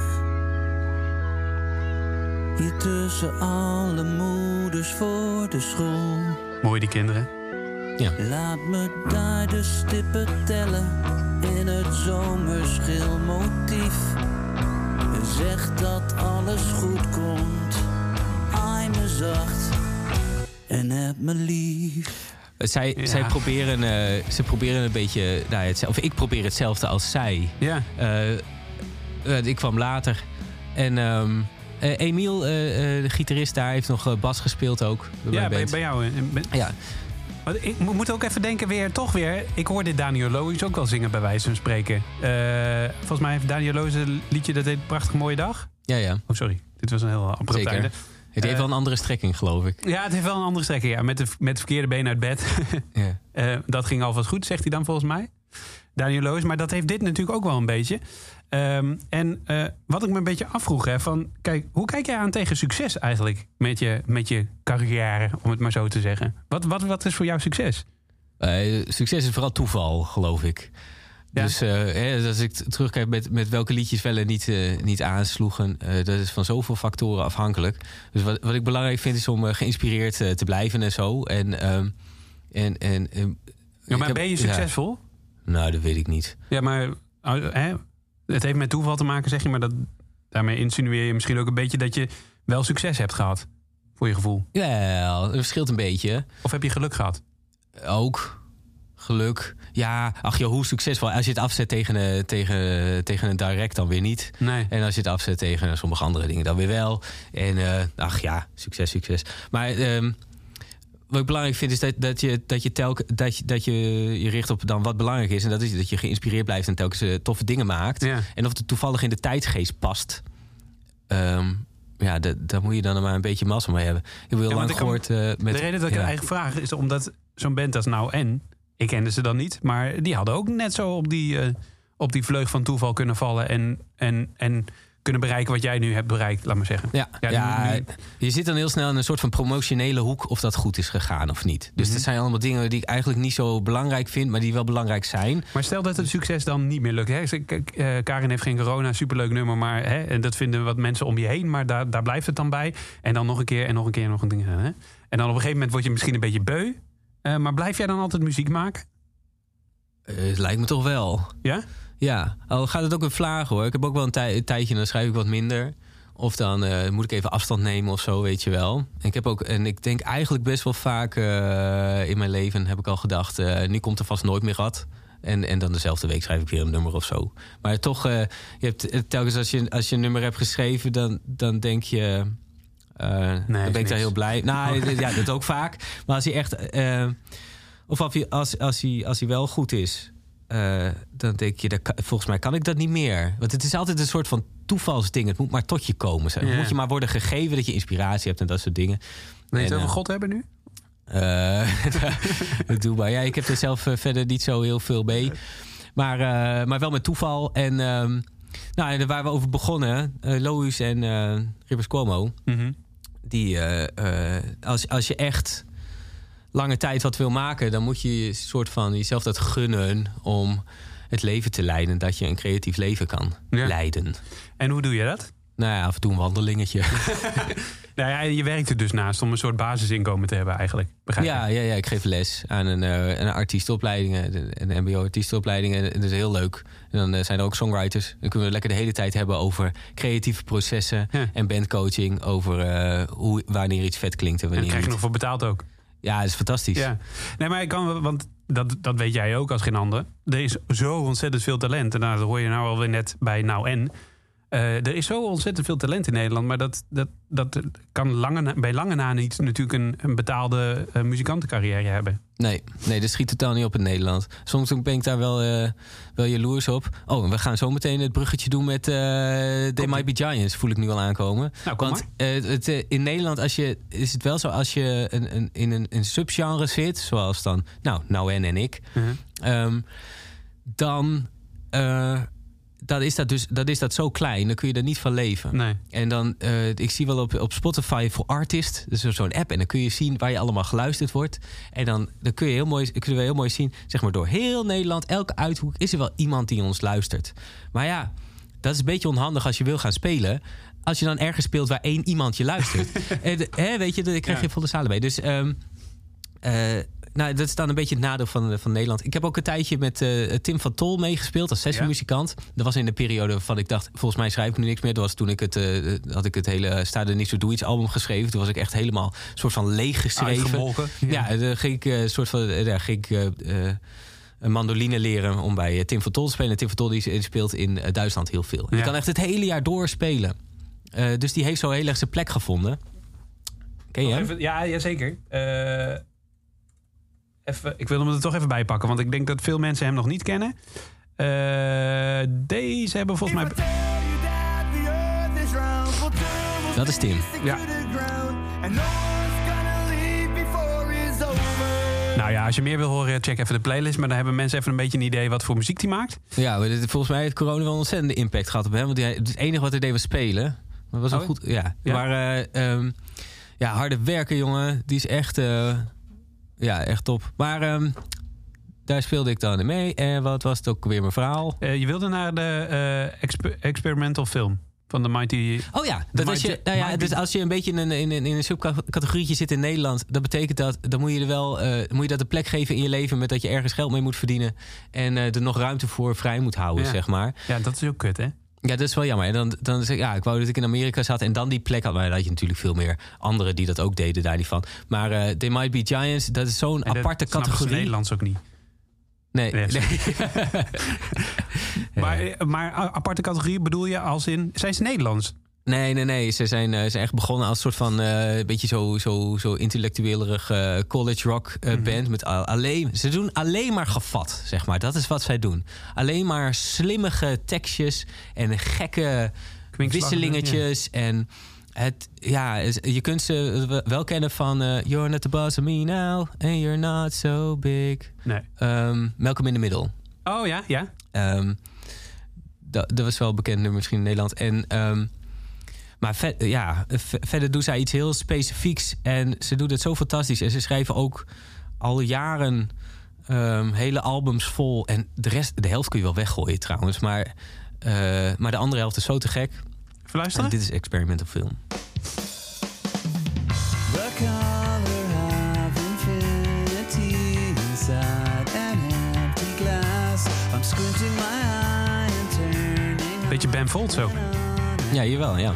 [SPEAKER 3] Hier tussen alle moeders voor de school.
[SPEAKER 2] Mooi die kinderen.
[SPEAKER 3] Laat me daar de stippen tellen in het zomerschil motief. Zeg dat alles goed komt. Aai me zacht en heb me lief.
[SPEAKER 5] Zij,
[SPEAKER 2] Ja.
[SPEAKER 5] zij proberen, eh, ze proberen een beetje, nou, hetzelfde, of ik probeer hetzelfde als zij.
[SPEAKER 2] Ja.
[SPEAKER 5] Eh, eh, ik kwam later en Eh, Emiel, eh, eh, de gitarist daar, heeft nog eh, bas gespeeld ook. bij
[SPEAKER 2] Ja, bij, bij jou. eh, ben-
[SPEAKER 5] Ja,
[SPEAKER 2] Maar ik mo- moet ook even denken weer, toch weer. Ik hoorde Daniel Loos ook wel zingen bij wijze van spreken. Eh, volgens mij heeft Daniel Loos een liedje dat heet Prachtig Mooie Dag.
[SPEAKER 5] ja, ja.
[SPEAKER 2] Oh, sorry. Dit was een heel einde.
[SPEAKER 5] Het heeft
[SPEAKER 2] Eh,
[SPEAKER 5] wel een andere strekking, geloof ik.
[SPEAKER 2] Ja, het heeft wel een andere strekking. Ja. Met, de, met het verkeerde been uit bed. <laughs> Eh, dat ging alvast goed, zegt hij dan volgens mij. Daniel Loos. Maar dat heeft dit natuurlijk ook wel een beetje. Ehm, en eh, wat ik me een beetje afvroeg, hè, van, kijk, hoe kijk jij aan tegen succes eigenlijk met je, met je carrière, om het maar zo te zeggen? Wat, wat, wat is voor jou succes?
[SPEAKER 5] Succes is vooral toeval, geloof ik.
[SPEAKER 2] Ja.
[SPEAKER 5] Dus eh, hè, als ik terugkijk met, met welke liedjes wel en niet, eh, niet aansloegen, eh, dat is van zoveel factoren afhankelijk. Dus wat, wat ik belangrijk vind is om geïnspireerd te blijven en zo. En, ehm, en, en,
[SPEAKER 2] Ja, maar
[SPEAKER 5] heb-
[SPEAKER 2] ben je
[SPEAKER 5] ja.
[SPEAKER 2] succesvol?
[SPEAKER 5] nou, dat weet ik niet.
[SPEAKER 2] Ja, maar uh, hè, het heeft met toeval te maken, zeg je, maar dat, daarmee insinueer je misschien ook een beetje dat je wel succes hebt gehad, voor je gevoel.
[SPEAKER 5] Ja, het verschilt een beetje.
[SPEAKER 2] Of heb je geluk gehad?
[SPEAKER 5] Ook. Geluk. Ja, ach joh, hoe succesvol. Als je het afzet tegen, eh, tegen, tegen een direct, dan weer niet.
[SPEAKER 2] Nee.
[SPEAKER 5] En als je het afzet tegen sommige andere dingen, dan weer wel. En eh, ach ja, succes, succes. Maar ehm, wat ik belangrijk vind, is dat, dat je, dat je, telk, dat je, dat je je richt op dan wat belangrijk is. En dat is dat je geïnspireerd blijft en telkens eh, toffe dingen maakt.
[SPEAKER 2] Ja.
[SPEAKER 5] En of het toevallig in de tijdsgeest past. Ehm, ja, da- daar moet je dan maar een beetje massa mee hebben. Ik heb heel
[SPEAKER 2] Ja,
[SPEAKER 5] lang
[SPEAKER 2] kan-
[SPEAKER 5] met,
[SPEAKER 2] de reden dat ik
[SPEAKER 5] ja.
[SPEAKER 2] het eigenlijk vraag is omdat zo'n band als Nou En, ik kende ze dan niet, maar die hadden ook net zo op die, eh, op die vleug van toeval kunnen vallen en, en, en kunnen bereiken wat jij nu hebt bereikt, laat maar zeggen.
[SPEAKER 5] Ja,
[SPEAKER 2] Ja,
[SPEAKER 5] ja,
[SPEAKER 2] nu-
[SPEAKER 5] je zit dan heel snel in een soort van promotionele hoek of dat goed is gegaan of niet. Dus
[SPEAKER 2] Mhm.
[SPEAKER 5] dat zijn allemaal dingen die ik eigenlijk niet zo belangrijk vind, maar die wel belangrijk zijn.
[SPEAKER 2] Maar stel dat het succes dan niet meer lukt. Hè? Eh, Karin heeft geen corona, superleuk nummer, maar hè, en dat vinden wat mensen om je heen, maar daar, daar blijft het dan bij. En dan nog een keer en nog een keer en nog een ding. Hè? En dan op een gegeven moment word je misschien een beetje beu. Eh, maar blijf jij dan altijd muziek maken?
[SPEAKER 5] Eh, het lijkt me toch wel.
[SPEAKER 2] Ja?
[SPEAKER 5] Ja, al gaat het ook in vlagen hoor. Ik heb ook wel een, tij- een tijdje, dan schrijf ik wat minder. Of dan eh, moet ik even afstand nemen of zo, weet je wel. En ik heb ook, en ik denk eigenlijk best wel vaak in mijn leven heb ik al gedacht, nu komt er vast nooit meer wat. En, en dan dezelfde week schrijf ik weer een nummer of zo. Maar toch, je hebt telkens als je, als je een nummer hebt geschreven, dan, dan denk je. Eh, dan ben ik
[SPEAKER 2] niks.
[SPEAKER 5] daar heel blij. Nou, ja, dat ook vaak. Maar als hij echt. eh, of als hij, als, als, hij, als hij wel goed is, eh, dan denk je, dat volgens mij kan ik dat niet meer. Want het is altijd een soort van toevalsding. Het moet maar tot je komen.
[SPEAKER 2] Ja.
[SPEAKER 5] Moet je maar worden gegeven dat je inspiratie hebt en dat soort dingen.
[SPEAKER 2] Wil je het over God hebben nu? <laughs>
[SPEAKER 5] doe maar. Ja, ik heb er zelf verder niet zo heel veel mee. Maar, maar wel met toeval. En ehm, nou, en waar we over begonnen, eh Lois en eh Rivers Cuomo.
[SPEAKER 2] Mhm.
[SPEAKER 5] Die, eh, eh, als, als je echt lange tijd wat wil maken, dan moet je je soort van jezelf dat gunnen om het leven te leiden. Dat je een creatief leven kan
[SPEAKER 2] Ja.
[SPEAKER 5] leiden.
[SPEAKER 2] En hoe doe je dat?
[SPEAKER 5] Nou ja, af en toe een wandelingetje. <laughs>
[SPEAKER 2] Nou ja, je werkt er dus naast om een soort basisinkomen te hebben eigenlijk. Begrijp?
[SPEAKER 5] Ja, ja, ja, ik geef les aan een, eh een artiestenopleiding, de- een mbo-artiestenopleiding. En dat is heel leuk. En dan eh, zijn er ook songwriters. Dan kunnen we lekker de hele tijd hebben over creatieve processen
[SPEAKER 2] Ja.
[SPEAKER 5] en bandcoaching. Over eh, hoe, wanneer iets vet klinkt en
[SPEAKER 2] En daar
[SPEAKER 5] wanneer
[SPEAKER 2] krijg je
[SPEAKER 5] niet.
[SPEAKER 2] nog voor betaald ook.
[SPEAKER 5] Ja, dat is fantastisch.
[SPEAKER 2] Ja. Nee, maar ik kan, want dat, dat weet jij ook als geen ander. Er is zo ontzettend veel talent. En dat hoor je nou alweer net bij Nou En. Eh, er is zo ontzettend veel talent in Nederland. Maar dat, dat, dat kan lange, na- bij lange na niet natuurlijk een, een betaalde eh, muzikantencarrière hebben.
[SPEAKER 5] Nee, nee, dat schiet totaal niet op in Nederland. Soms ben ik daar wel, eh, wel jaloers op. Oh, we gaan zo meteen het bruggetje doen met They Might Be Giants. Voel ik nu al aankomen.
[SPEAKER 2] Nou, kom
[SPEAKER 5] Want het, in Nederland als je, is het wel zo als je een, een, in een, een subgenre zit, zoals dan, nou, nou en en ik,
[SPEAKER 2] Mhm.
[SPEAKER 5] ehm, dan, dan is dat dus dat is dat zo klein, dan kun je er niet van leven.
[SPEAKER 2] Nee.
[SPEAKER 5] En dan, eh, ik zie wel op, op Spotify voor Artist, dus zo'n app. En dan kun je zien waar je allemaal geluisterd wordt. En dan, dan kun je heel mooi, kunnen we heel mooi zien, zeg maar door heel Nederland, elke uithoek, is er wel iemand die ons luistert. Maar ja, dat is een beetje onhandig als je wil gaan spelen. Als je dan ergens speelt waar één iemand je luistert. <laughs> en, hè, weet je, dan krijg je
[SPEAKER 2] Ja.
[SPEAKER 5] volle zalen mee. Dus ehm, eh, nou, dat is dan een beetje het nadeel van, van Nederland. Ik heb ook een tijdje met eh, Tim van Tol meegespeeld als sessiemuzikant. Dat was in de periode waarvan ik dacht, volgens mij schrijf ik nu niks meer. Dat was toen ik het, eh, had ik het hele Sta er niet zo doe iets album geschreven. Toen was ik echt helemaal soort van leeg geschreven.
[SPEAKER 2] Uitgemolken.
[SPEAKER 5] Ja, dan ging ik eh, soort van, eh, daar ging ik eh, eh, een mandoline leren om bij eh, Tim van Tol te spelen. En Tim van Tol die, speelt in eh, Duitsland heel veel.
[SPEAKER 2] Ja.
[SPEAKER 5] Die kan echt het hele jaar door spelen. Eh, dus die heeft zo heel erg zijn plek gevonden. Ken je hem?
[SPEAKER 2] even, ja, ja, zeker. Eh, even, ik wil hem er toch even bij pakken, want ik denk dat veel mensen hem nog niet kennen. Eh, deze hebben volgens mij.
[SPEAKER 5] Dat is Tim.
[SPEAKER 2] Ja. Nou ja, als je meer wil horen, check even de playlist. Maar dan hebben mensen even een beetje een idee wat voor muziek die maakt.
[SPEAKER 5] Ja, maar dit- volgens mij heeft corona wel een ontzettende impact gehad op hem. Want hij, het enige wat hij deed was spelen. Dat was wel
[SPEAKER 2] Oh,
[SPEAKER 5] goed. Ja,
[SPEAKER 2] ja?
[SPEAKER 5] maar eh, ehm, ja, harde werken, jongen. Die is echt, eh, ja, echt top. Maar ehm, daar speelde ik dan in mee. En wat was het ook weer mijn verhaal?
[SPEAKER 2] Eh, je wilde naar de eh, exper- experimental film van de Mighty.
[SPEAKER 5] Oh ja, dat als je, nou ja dus als je een beetje in een, in een, in een subcategorietje zit in Nederland, dat betekent dat dan moet je er wel eh, moet je dat een plek geven in je leven met dat je ergens geld mee moet verdienen en er nog ruimte voor vrij moet houden,
[SPEAKER 2] Ja.
[SPEAKER 5] zeg maar.
[SPEAKER 2] Ja, dat is ook kut, hè?
[SPEAKER 5] Ja, dat is wel jammer. En dan, dan zeg ik, ja, ik wou dat ik in Amerika zat en dan die plek had. Maar dan had je natuurlijk veel meer anderen die dat ook deden, daar niet van. Maar eh They Might Be Giants, dat is zo'n
[SPEAKER 2] dat
[SPEAKER 5] aparte categorie.
[SPEAKER 2] Nederlands ook niet.
[SPEAKER 5] Nee,
[SPEAKER 2] Nee,
[SPEAKER 5] nee. <laughs> <laughs>
[SPEAKER 2] Maar, eh, maar a- aparte categorie bedoel je als in. Zijn ze Nederlands?
[SPEAKER 5] Nee, nee, nee. Ze zijn, eh, ze zijn echt begonnen als een soort van een beetje zo, zo, zo intellectuelerig eh, college rock
[SPEAKER 2] Mhm.
[SPEAKER 5] band. Met al- alleen, ze doen alleen maar gevat, zeg maar. Dat is wat zij doen. Alleen maar slimmige tekstjes en gekke wisselingetjes. En het, ja, je kunt ze wel kennen van You're not the boss of me now and you're not so big.
[SPEAKER 2] Nee.
[SPEAKER 5] Malcolm in the Middle.
[SPEAKER 2] Oh ja, ja.
[SPEAKER 5] Ehm, dat, dat was wel bekend nummer misschien in Nederland. En, ehm, maar ve- ja, v- verder doet zij iets heel specifieks. En ze doet het zo fantastisch. En ze schrijven ook al jaren ehm, hele albums vol. En de rest, de helft kun je wel weggooien trouwens. Maar, eh, maar de andere helft is zo te gek.
[SPEAKER 2] Even
[SPEAKER 5] En
[SPEAKER 2] luisteren.
[SPEAKER 5] dit is experimental film.
[SPEAKER 2] Beetje Ben Folds ook.
[SPEAKER 5] Ja, jawel, ja.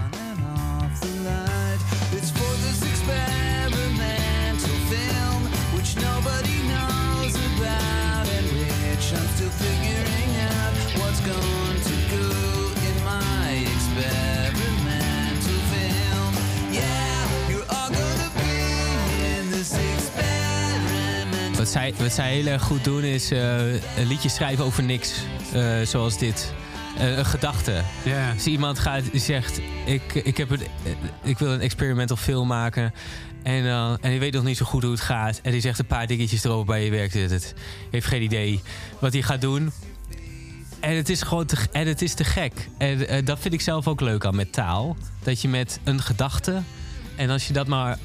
[SPEAKER 5] Wat zij, wat zij heel erg goed doen is eh, een liedje schrijven over niks. Eh, zoals dit. Eh, een gedachte. Als iemand gaat zegt: ik, ik, heb eh, ik wil een experimental film maken. En, dan en die weet nog niet zo goed hoe het gaat. En die zegt een paar dingetjes erover bij je werk. Het, het heeft geen idee wat hij gaat doen. En het is gewoon te, en het is te gek. En dat vind ik zelf ook leuk aan met taal. Dat je met een gedachte. En als je dat maar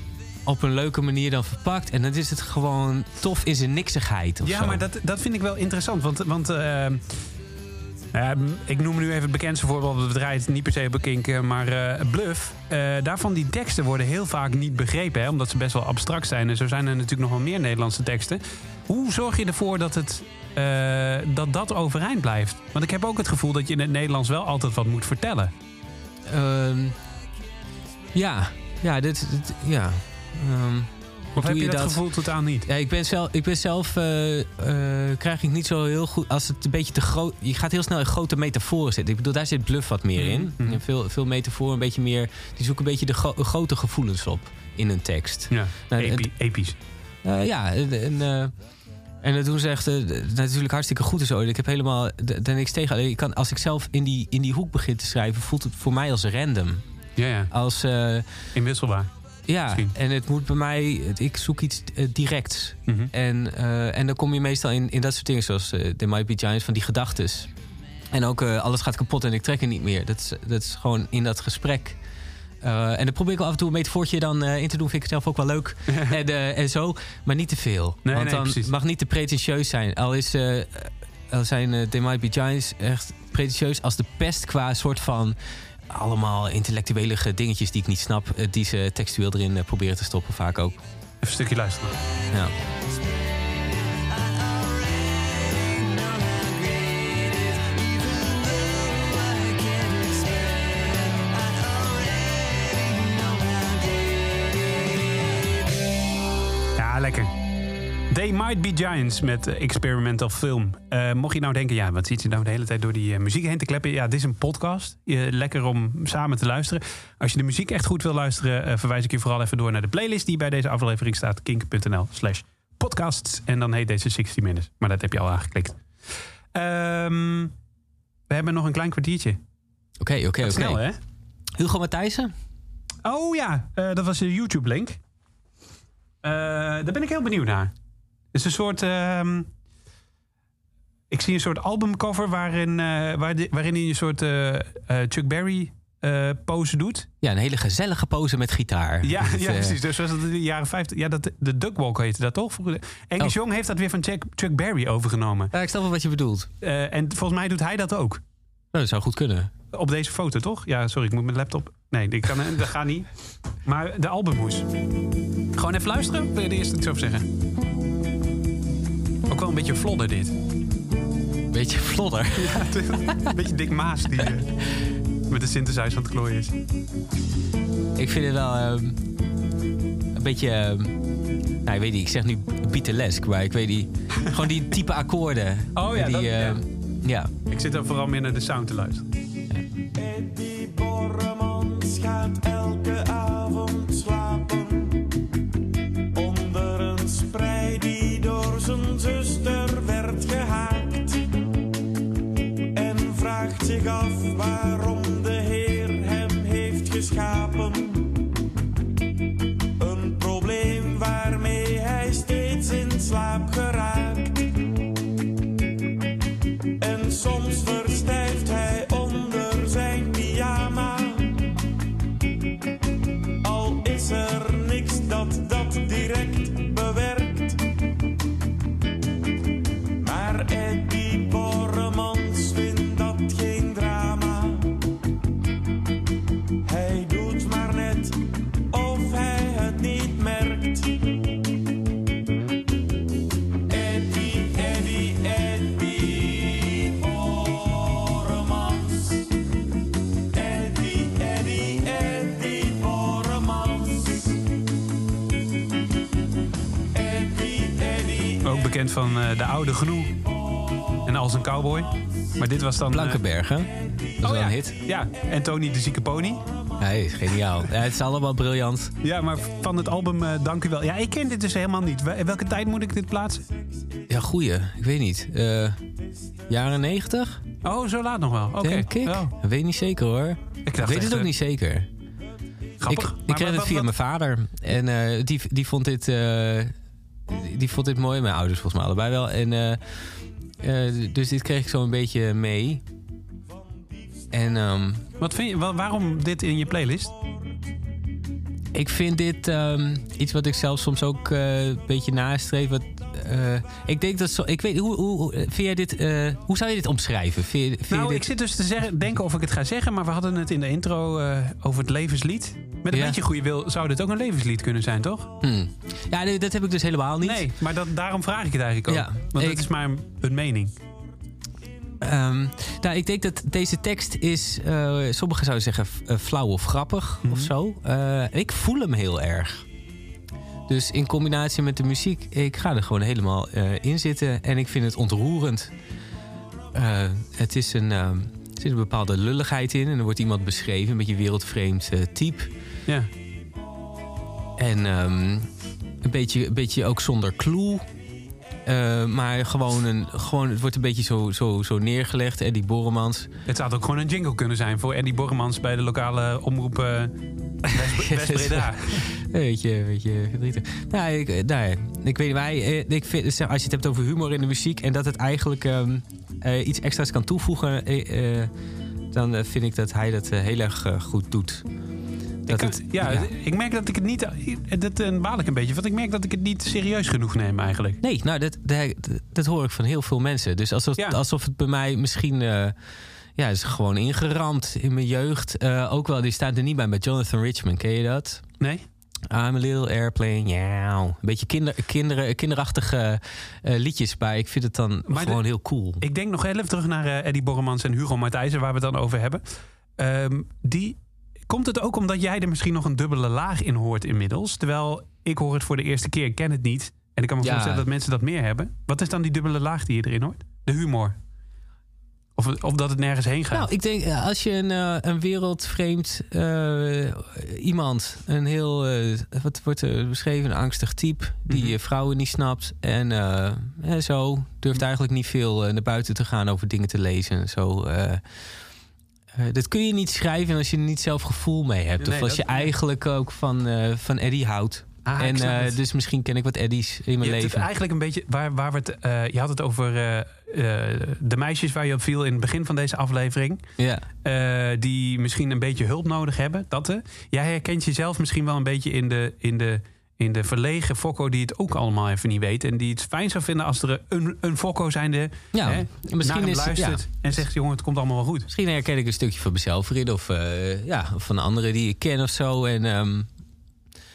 [SPEAKER 5] op een leuke manier dan verpakt. En dan is het gewoon tof in zijn niksigheid.
[SPEAKER 2] Ja,
[SPEAKER 5] zo.
[SPEAKER 2] maar dat, dat vind ik wel interessant. Want, want eh, ik noem nu even het bekendste voorbeeld. Het draait niet per se een kink, eh, maar eh, Bluff. daarvan die teksten worden heel vaak niet begrepen. Hè, omdat ze best wel abstract zijn. En zo zijn er natuurlijk nog wel meer Nederlandse teksten. Hoe zorg je ervoor dat het, dat, dat overeind blijft? Want ik heb ook het gevoel dat je in het Nederlands wel altijd wat moet vertellen.
[SPEAKER 5] Ehm, ja, ja, dit, dit- ja. Hoe
[SPEAKER 2] Of heb je dat, gevoel totaal niet?
[SPEAKER 5] Ja, ik ben zelf, ik ben zelf eh, eh, krijg ik niet zo heel goed als het een beetje te groot. Je gaat heel snel in grote metaforen zitten. Ik bedoel, daar zit bluff wat meer in.
[SPEAKER 2] Mhm.
[SPEAKER 5] En veel, veel metaforen, een beetje meer. Die zoeken een beetje de gro- grote gevoelens op in een tekst.
[SPEAKER 2] Ja,
[SPEAKER 5] Nou,
[SPEAKER 2] epi- episch.
[SPEAKER 5] Eh, ja, en, en, eh, en dat doen ze echt natuurlijk hartstikke goed en zo. Ik heb helemaal daar niks tegen. Alleen, Ik kan, als ik zelf in die, in die hoek begin te schrijven, voelt het voor mij als random.
[SPEAKER 2] Ja, ja.
[SPEAKER 5] Als,
[SPEAKER 2] Inwisselbaar.
[SPEAKER 5] Ja,
[SPEAKER 2] Misschien.
[SPEAKER 5] en het moet bij mij, het- ik zoek iets eh, directs.
[SPEAKER 2] Mhm.
[SPEAKER 5] En, eh, en dan kom je meestal in, in dat soort dingen, zoals eh The Might Be Giants, van die gedachtes. En ook alles gaat kapot en ik trek er niet meer. Dat is, dat is gewoon in dat gesprek. En dan probeer ik wel af en toe een metafoortje dan in te doen. Vind ik zelf ook wel leuk. <laughs> en, en zo, maar niet te veel.
[SPEAKER 2] Nee,
[SPEAKER 5] Want
[SPEAKER 2] nee,
[SPEAKER 5] dan
[SPEAKER 2] precies.
[SPEAKER 5] mag niet te pretentieus zijn. Al, is, al zijn They Might Be Giants echt pretentieus als de pest qua soort van... Allemaal intellectuele dingetjes die ik niet snap. eh, die ze textueel erin eh, proberen te stoppen, vaak ook.
[SPEAKER 2] Even een stukje luisteren.
[SPEAKER 5] Ja.
[SPEAKER 2] They Might Be Giants met eh, Experimental Film. Eh, mocht je nou denken, ja, wat zit je nou de hele tijd door die eh, muziek heen te kleppen? Ja, dit is een podcast. Lekker om samen te luisteren. Als je de muziek echt goed wil luisteren, verwijs ik je vooral even door naar de playlist die bij deze aflevering staat. kink.nl slash podcasts. En dan heet deze 60 Minutes. Maar dat heb je al aangeklikt. Ehm, we hebben nog een klein kwartiertje.
[SPEAKER 5] Oké, oké, oké.
[SPEAKER 2] Snel, hè?
[SPEAKER 5] Hugo Matthijssen?
[SPEAKER 2] Oh ja, dat was een YouTube-link. Daar ben ik heel benieuwd naar. Het is een soort. ehm, ik zie een soort albumcover waarin, eh, waar waarin hij een soort eh, eh, Chuck Berry pose doet.
[SPEAKER 5] Ja, een hele gezellige pose met gitaar.
[SPEAKER 2] Ja, ja precies. Dus zoals dat in de jaren 50. Ja, dat, de Duckwalk heette dat toch? Angus
[SPEAKER 5] Oh.
[SPEAKER 2] Young heeft dat weer van Chuck, Chuck Berry overgenomen.
[SPEAKER 5] Ja, ik snap wel wat je bedoelt.
[SPEAKER 2] En volgens mij doet hij dat ook.
[SPEAKER 5] Nou, dat zou goed kunnen.
[SPEAKER 2] Op deze foto, toch? Ja, sorry, ik moet mijn laptop. Nee, die kan, dat gaat niet. Maar de albumhoes. Gewoon even luisteren? Wil je de eerste iets over zeggen? Ook wel een beetje vlodder dit.
[SPEAKER 5] Beetje vlodder. <laughs>
[SPEAKER 2] Een beetje Dick Maas die eh, met de synthesizer aan het klooien is.
[SPEAKER 5] Ik vind het wel ehm, een beetje... ehm, nou, ik weet niet, ik zeg nu Beatlesk, maar ik weet niet... gewoon die type <laughs> akkoorden.
[SPEAKER 2] Oh ja,
[SPEAKER 5] die,
[SPEAKER 2] dat- ja.
[SPEAKER 5] ehm, ja.
[SPEAKER 2] Ik zit er vooral meer naar de sound te luisteren.
[SPEAKER 6] Eddie
[SPEAKER 2] van eh, de oude Gnoe en als een cowboy. Maar dit was dan... eh,
[SPEAKER 5] Blankenberg, hè? Dat wel
[SPEAKER 2] oh ja.
[SPEAKER 5] een hit.
[SPEAKER 2] Ja, en Tony de zieke pony.
[SPEAKER 5] Nee, geniaal. Ja, het is allemaal briljant.
[SPEAKER 2] Ja, maar van het album eh, Dank u wel. Ja, ik ken dit dus helemaal niet. Wel- In welke tijd moet ik dit plaatsen?
[SPEAKER 5] Ja, goeie. Ik weet niet. Jaren negentig?
[SPEAKER 2] Oh, zo laat nog wel. Oké.
[SPEAKER 5] Denk ik.
[SPEAKER 2] Wel.
[SPEAKER 5] Weet niet zeker hoor.
[SPEAKER 2] Ik
[SPEAKER 5] weet het ook niet zeker.
[SPEAKER 2] Grappig.
[SPEAKER 5] Ik, kreeg het via
[SPEAKER 2] wat-
[SPEAKER 5] mijn vader. En die, die, vond dit, die vond dit mooi. Mijn ouders volgens mij allebei wel. En, eh, eh, dus dit kreeg ik zo een beetje mee. En ehm,
[SPEAKER 2] Wat vind je, wa- waarom dit in je playlist?
[SPEAKER 5] ik vind dit ehm, iets wat ik zelf soms ook eh, een beetje nastreef. Wat, eh, ik denk dat zo. Ik weet, hoe, hoe, vind jij dit, eh, hoe zou je dit omschrijven? Vind je, vind je
[SPEAKER 2] Nou,
[SPEAKER 5] dit,
[SPEAKER 2] ik zit dus te zeggen, denken of ik het ga zeggen, maar we hadden het in de intro eh, over het levenslied. Met een
[SPEAKER 5] Ja.
[SPEAKER 2] beetje goede wil zou dit ook een levenslied kunnen zijn, toch?
[SPEAKER 5] Hmm. Ja, nee, dat heb ik dus helemaal niet.
[SPEAKER 2] Nee, maar dat, daarom vraag ik het eigenlijk ook.
[SPEAKER 5] Ja,
[SPEAKER 2] Want
[SPEAKER 5] ik-
[SPEAKER 2] het is maar een, mening.
[SPEAKER 5] Ehm, nou, ik denk dat deze tekst is, eh, sommigen zouden zeggen eh, flauw of grappig of zo. Eh, ik voel hem heel erg. Dus in combinatie met de muziek, ik ga er gewoon helemaal eh, in zitten. En ik vind het ontroerend. Eh, het is een, ehm, er zit een bepaalde lulligheid in. En er wordt iemand beschreven, een beetje wereldvreemd eh, type.
[SPEAKER 2] Ja.
[SPEAKER 5] En ehm, een, beetje, een beetje ook zonder clue. Maar gewoon, een, gewoon, het wordt een beetje zo, zo, zo neergelegd. Eddie Borremans.
[SPEAKER 2] Het zou ook gewoon een jingle kunnen zijn voor Eddie Borremans bij de lokale omroep eh West, <laughs> West Breda. <laughs>
[SPEAKER 5] Een beetje, een beetje verdrietig. Nou, ik, eh, nou, ik weet niet, maar eh, ik vind, zeg, als je het hebt over humor in de muziek... en dat het eigenlijk ehm, eh, iets extra's kan toevoegen... dan vind ik dat hij dat heel erg goed doet. Dat
[SPEAKER 2] ik,
[SPEAKER 5] het,
[SPEAKER 2] ja,
[SPEAKER 5] ja.
[SPEAKER 2] ik merk dat ik het niet... Dat baal ik een beetje, want ik merk dat ik het niet serieus genoeg neem eigenlijk.
[SPEAKER 5] Nee, nou, dat, dat, dat hoor ik van heel veel mensen. Dus alsof,
[SPEAKER 2] Ja.
[SPEAKER 5] alsof het bij mij misschien... ja, is gewoon ingeramd in mijn jeugd. Ook wel, die staat er niet bij met Jonathan Richman. Ken je dat?
[SPEAKER 2] Nee?
[SPEAKER 5] I'm a little airplane, ja. Een beetje kinder, kinderachtige eh, liedjes, maar ik vind het dan
[SPEAKER 2] Maar de-
[SPEAKER 5] gewoon heel cool.
[SPEAKER 2] Ik denk nog even terug naar eh, Eddie Borremans en Hugo Matthijssen, waar we het dan over hebben. Ehm, die, komt het ook omdat jij er misschien nog een dubbele laag in hoort inmiddels? Terwijl ik hoor het voor de eerste keer, ik ken het niet. En ik kan me
[SPEAKER 5] Ja.
[SPEAKER 2] voorstellen dat mensen dat meer hebben. Wat is dan die dubbele laag die je erin hoort? De humor. Of, of dat het nergens heen gaat.
[SPEAKER 5] Nou, ik denk eh, als je een, eh, een wereldvreemd eh, iemand, een heel, wat wordt er beschreven, een angstig type, die
[SPEAKER 2] Mhm.
[SPEAKER 5] eh, vrouwen niet snapt en eh, zo durft eigenlijk niet veel naar buiten te gaan over dingen te lezen. en Zo, dat kun je niet schrijven als je er niet zelf gevoel mee hebt.
[SPEAKER 2] Nee,
[SPEAKER 5] of als je eigenlijk ook van, van Eddie houdt.
[SPEAKER 2] Ah,
[SPEAKER 5] en eh,
[SPEAKER 2] het.
[SPEAKER 5] dus misschien ken ik wat Eddies in
[SPEAKER 2] Je
[SPEAKER 5] mijn
[SPEAKER 2] het
[SPEAKER 5] leven.
[SPEAKER 2] eigenlijk een beetje waar, waar we het. eh, je had het over eh, de meisjes waar je op viel in het begin van deze aflevering.
[SPEAKER 5] Ja.
[SPEAKER 2] die misschien een beetje hulp nodig hebben. Dat. Jij herkent jezelf misschien wel een beetje in de, in de, in de verlegen fokko die het ook allemaal even niet weet. En die het fijn zou vinden als er een, een fokko zijnde
[SPEAKER 5] Ja,
[SPEAKER 2] hè,
[SPEAKER 5] misschien
[SPEAKER 2] naar hem
[SPEAKER 5] is-
[SPEAKER 2] luistert
[SPEAKER 5] ja.
[SPEAKER 2] en zegt: jongen, het komt allemaal wel goed.
[SPEAKER 5] Misschien herken ik een stukje van mezelf erin. Of, ja, of van anderen die ik ken of zo. En ehm,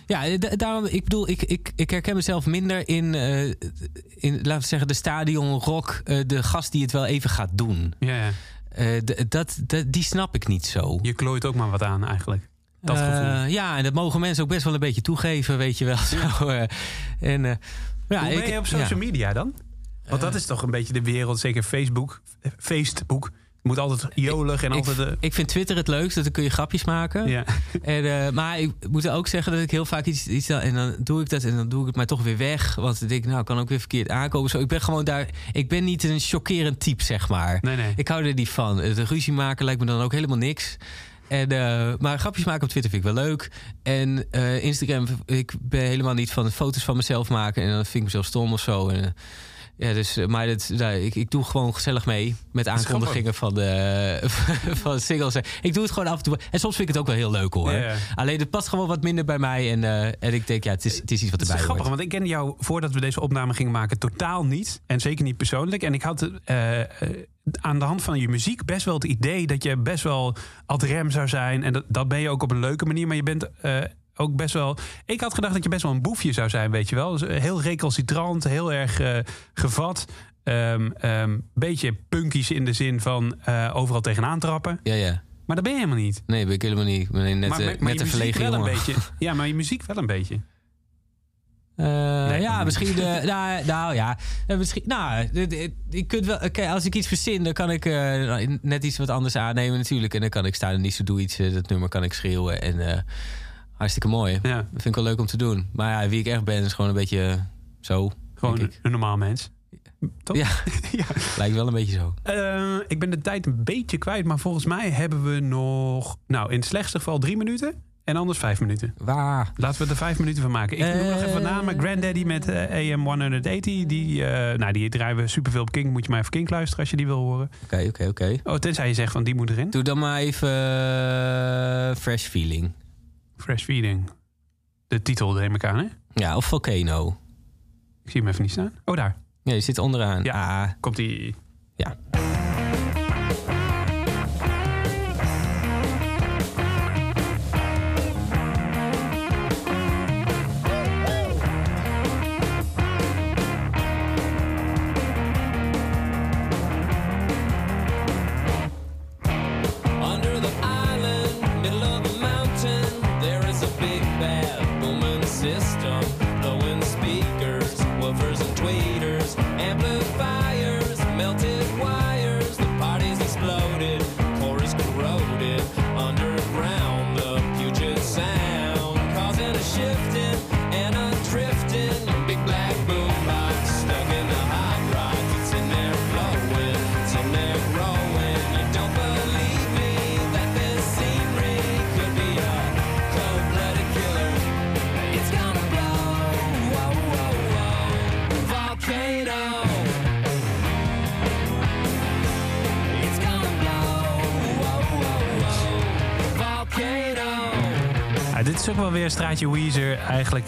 [SPEAKER 5] ja, da- daarom, ik bedoel, ik, ik, ik herken mezelf minder in, eh, in laten we zeggen, de stadion rock. eh, de gast die het wel even gaat doen.
[SPEAKER 2] Ja, ja.
[SPEAKER 5] Eh, dat, dat, die snap ik niet zo.
[SPEAKER 2] Je klooit ook maar wat aan eigenlijk. Dat
[SPEAKER 5] Eh,
[SPEAKER 2] gevoel.
[SPEAKER 5] Ja, en dat mogen mensen ook best wel een beetje toegeven, weet je wel. <laughs> Zo, eh, en, eh, ja,
[SPEAKER 2] Hoe ben
[SPEAKER 5] ik-
[SPEAKER 2] op social media dan? Want dat is toch een beetje de wereld, zeker Facebook, eh, Facebook. Moet altijd jolig en
[SPEAKER 5] Ik,
[SPEAKER 2] altijd... eh,
[SPEAKER 5] ik vind Twitter het leukst, want dan kun je grapjes maken.
[SPEAKER 2] ja. <laughs>
[SPEAKER 5] En, eh, maar ik moet ook zeggen dat ik heel vaak iets, iets en dan doe ik dat en dan doe ik het maar toch weer weg. Want dan denk ik, nou, kan ook weer verkeerd aankomen. Zo, ik ben gewoon daar. Ik ben niet een chockerend type, zeg maar.
[SPEAKER 2] Nee, nee.
[SPEAKER 5] Ik hou er niet van. De ruzie maken lijkt me dan ook helemaal niks. En, eh, maar grapjes maken op Twitter vind ik wel leuk. En eh, Instagram, ik ben helemaal niet van foto's van mezelf maken. En dan vind ik mezelf stom of zo. En, eh, ja, dus, eh, maar dat, nou, ik, ik doe gewoon gezellig mee met aankondigingen van, de, <laughs> van singles. Ik doe het gewoon af en toe. En soms vind ik het ook wel heel leuk hoor. Alleen het past gewoon wat minder bij mij. En, eh, en ik denk, ja, het is, het is iets wat
[SPEAKER 2] Het is
[SPEAKER 5] erbij
[SPEAKER 2] grappig,
[SPEAKER 5] hoort.
[SPEAKER 2] want ik kende jou voordat we deze opname gingen maken totaal niet. En zeker niet persoonlijk. En ik had eh, aan de hand van je muziek best wel het idee dat je best wel ad rem zou zijn. En dat, dat ben je ook op een leuke manier. Maar je bent ook best wel. Ik had gedacht dat je best wel een boefje zou zijn, weet je wel. Dus eh, heel recalcitrant, heel erg eh, gevat. Ehm ehm, beetje punkies in de zin van eh, overal tegenaan trappen.
[SPEAKER 5] Ja, ja.
[SPEAKER 2] Maar dat ben je helemaal niet.
[SPEAKER 5] Nee, ben ik helemaal niet. Ik ben net,
[SPEAKER 2] maar maar- maar
[SPEAKER 5] net
[SPEAKER 2] je
[SPEAKER 5] een
[SPEAKER 2] muziek
[SPEAKER 5] verlegen
[SPEAKER 2] wel een
[SPEAKER 5] jongen.
[SPEAKER 2] beetje. <laughs> Ja, maar je muziek wel een beetje. Nee,
[SPEAKER 5] ja, misschien. eh, <laughs> nou, nou ja, misschien. Nou, je kunt wel. Oké, als ik iets verzin, dan kan ik eh, net iets wat anders aannemen, natuurlijk. En dan kan ik staan en niet zo doe iets. dat nummer kan ik schreeuwen. En hartstikke mooi.
[SPEAKER 2] Ja,
[SPEAKER 5] Dat vind ik wel leuk om te doen. Maar ja, wie ik echt ben, is gewoon een beetje eh, zo.
[SPEAKER 2] gewoon een, normaal mens. Toch?
[SPEAKER 5] Ja. <laughs>
[SPEAKER 2] ja.
[SPEAKER 5] Lijkt wel een beetje zo.
[SPEAKER 2] Eh, ik ben de tijd een beetje kwijt, maar volgens mij hebben we nog, nou in het slechtste geval drie minuten en anders vijf minuten.
[SPEAKER 5] Waar?
[SPEAKER 2] Laten we er vijf minuten van maken. Ik noem nog even
[SPEAKER 5] Eh.
[SPEAKER 2] namen. Granddaddy met eh, AM 180. Die, nou, die draaien we superveel op King. Moet je maar even King luisteren als je die wil horen.
[SPEAKER 5] Oké, oké, oké.
[SPEAKER 2] Oh, tenzij je zegt van die moet erin.
[SPEAKER 5] Doe dan maar even Fresh Feeling.
[SPEAKER 2] Fresh Feeding. De titel neem ik aan, hè?
[SPEAKER 5] Ja, of Volcano.
[SPEAKER 2] Ik zie hem even niet staan. Oh, daar.
[SPEAKER 5] Ja, je zit onderaan.
[SPEAKER 2] Ja.
[SPEAKER 5] Ah,
[SPEAKER 2] Komt die.
[SPEAKER 5] ja.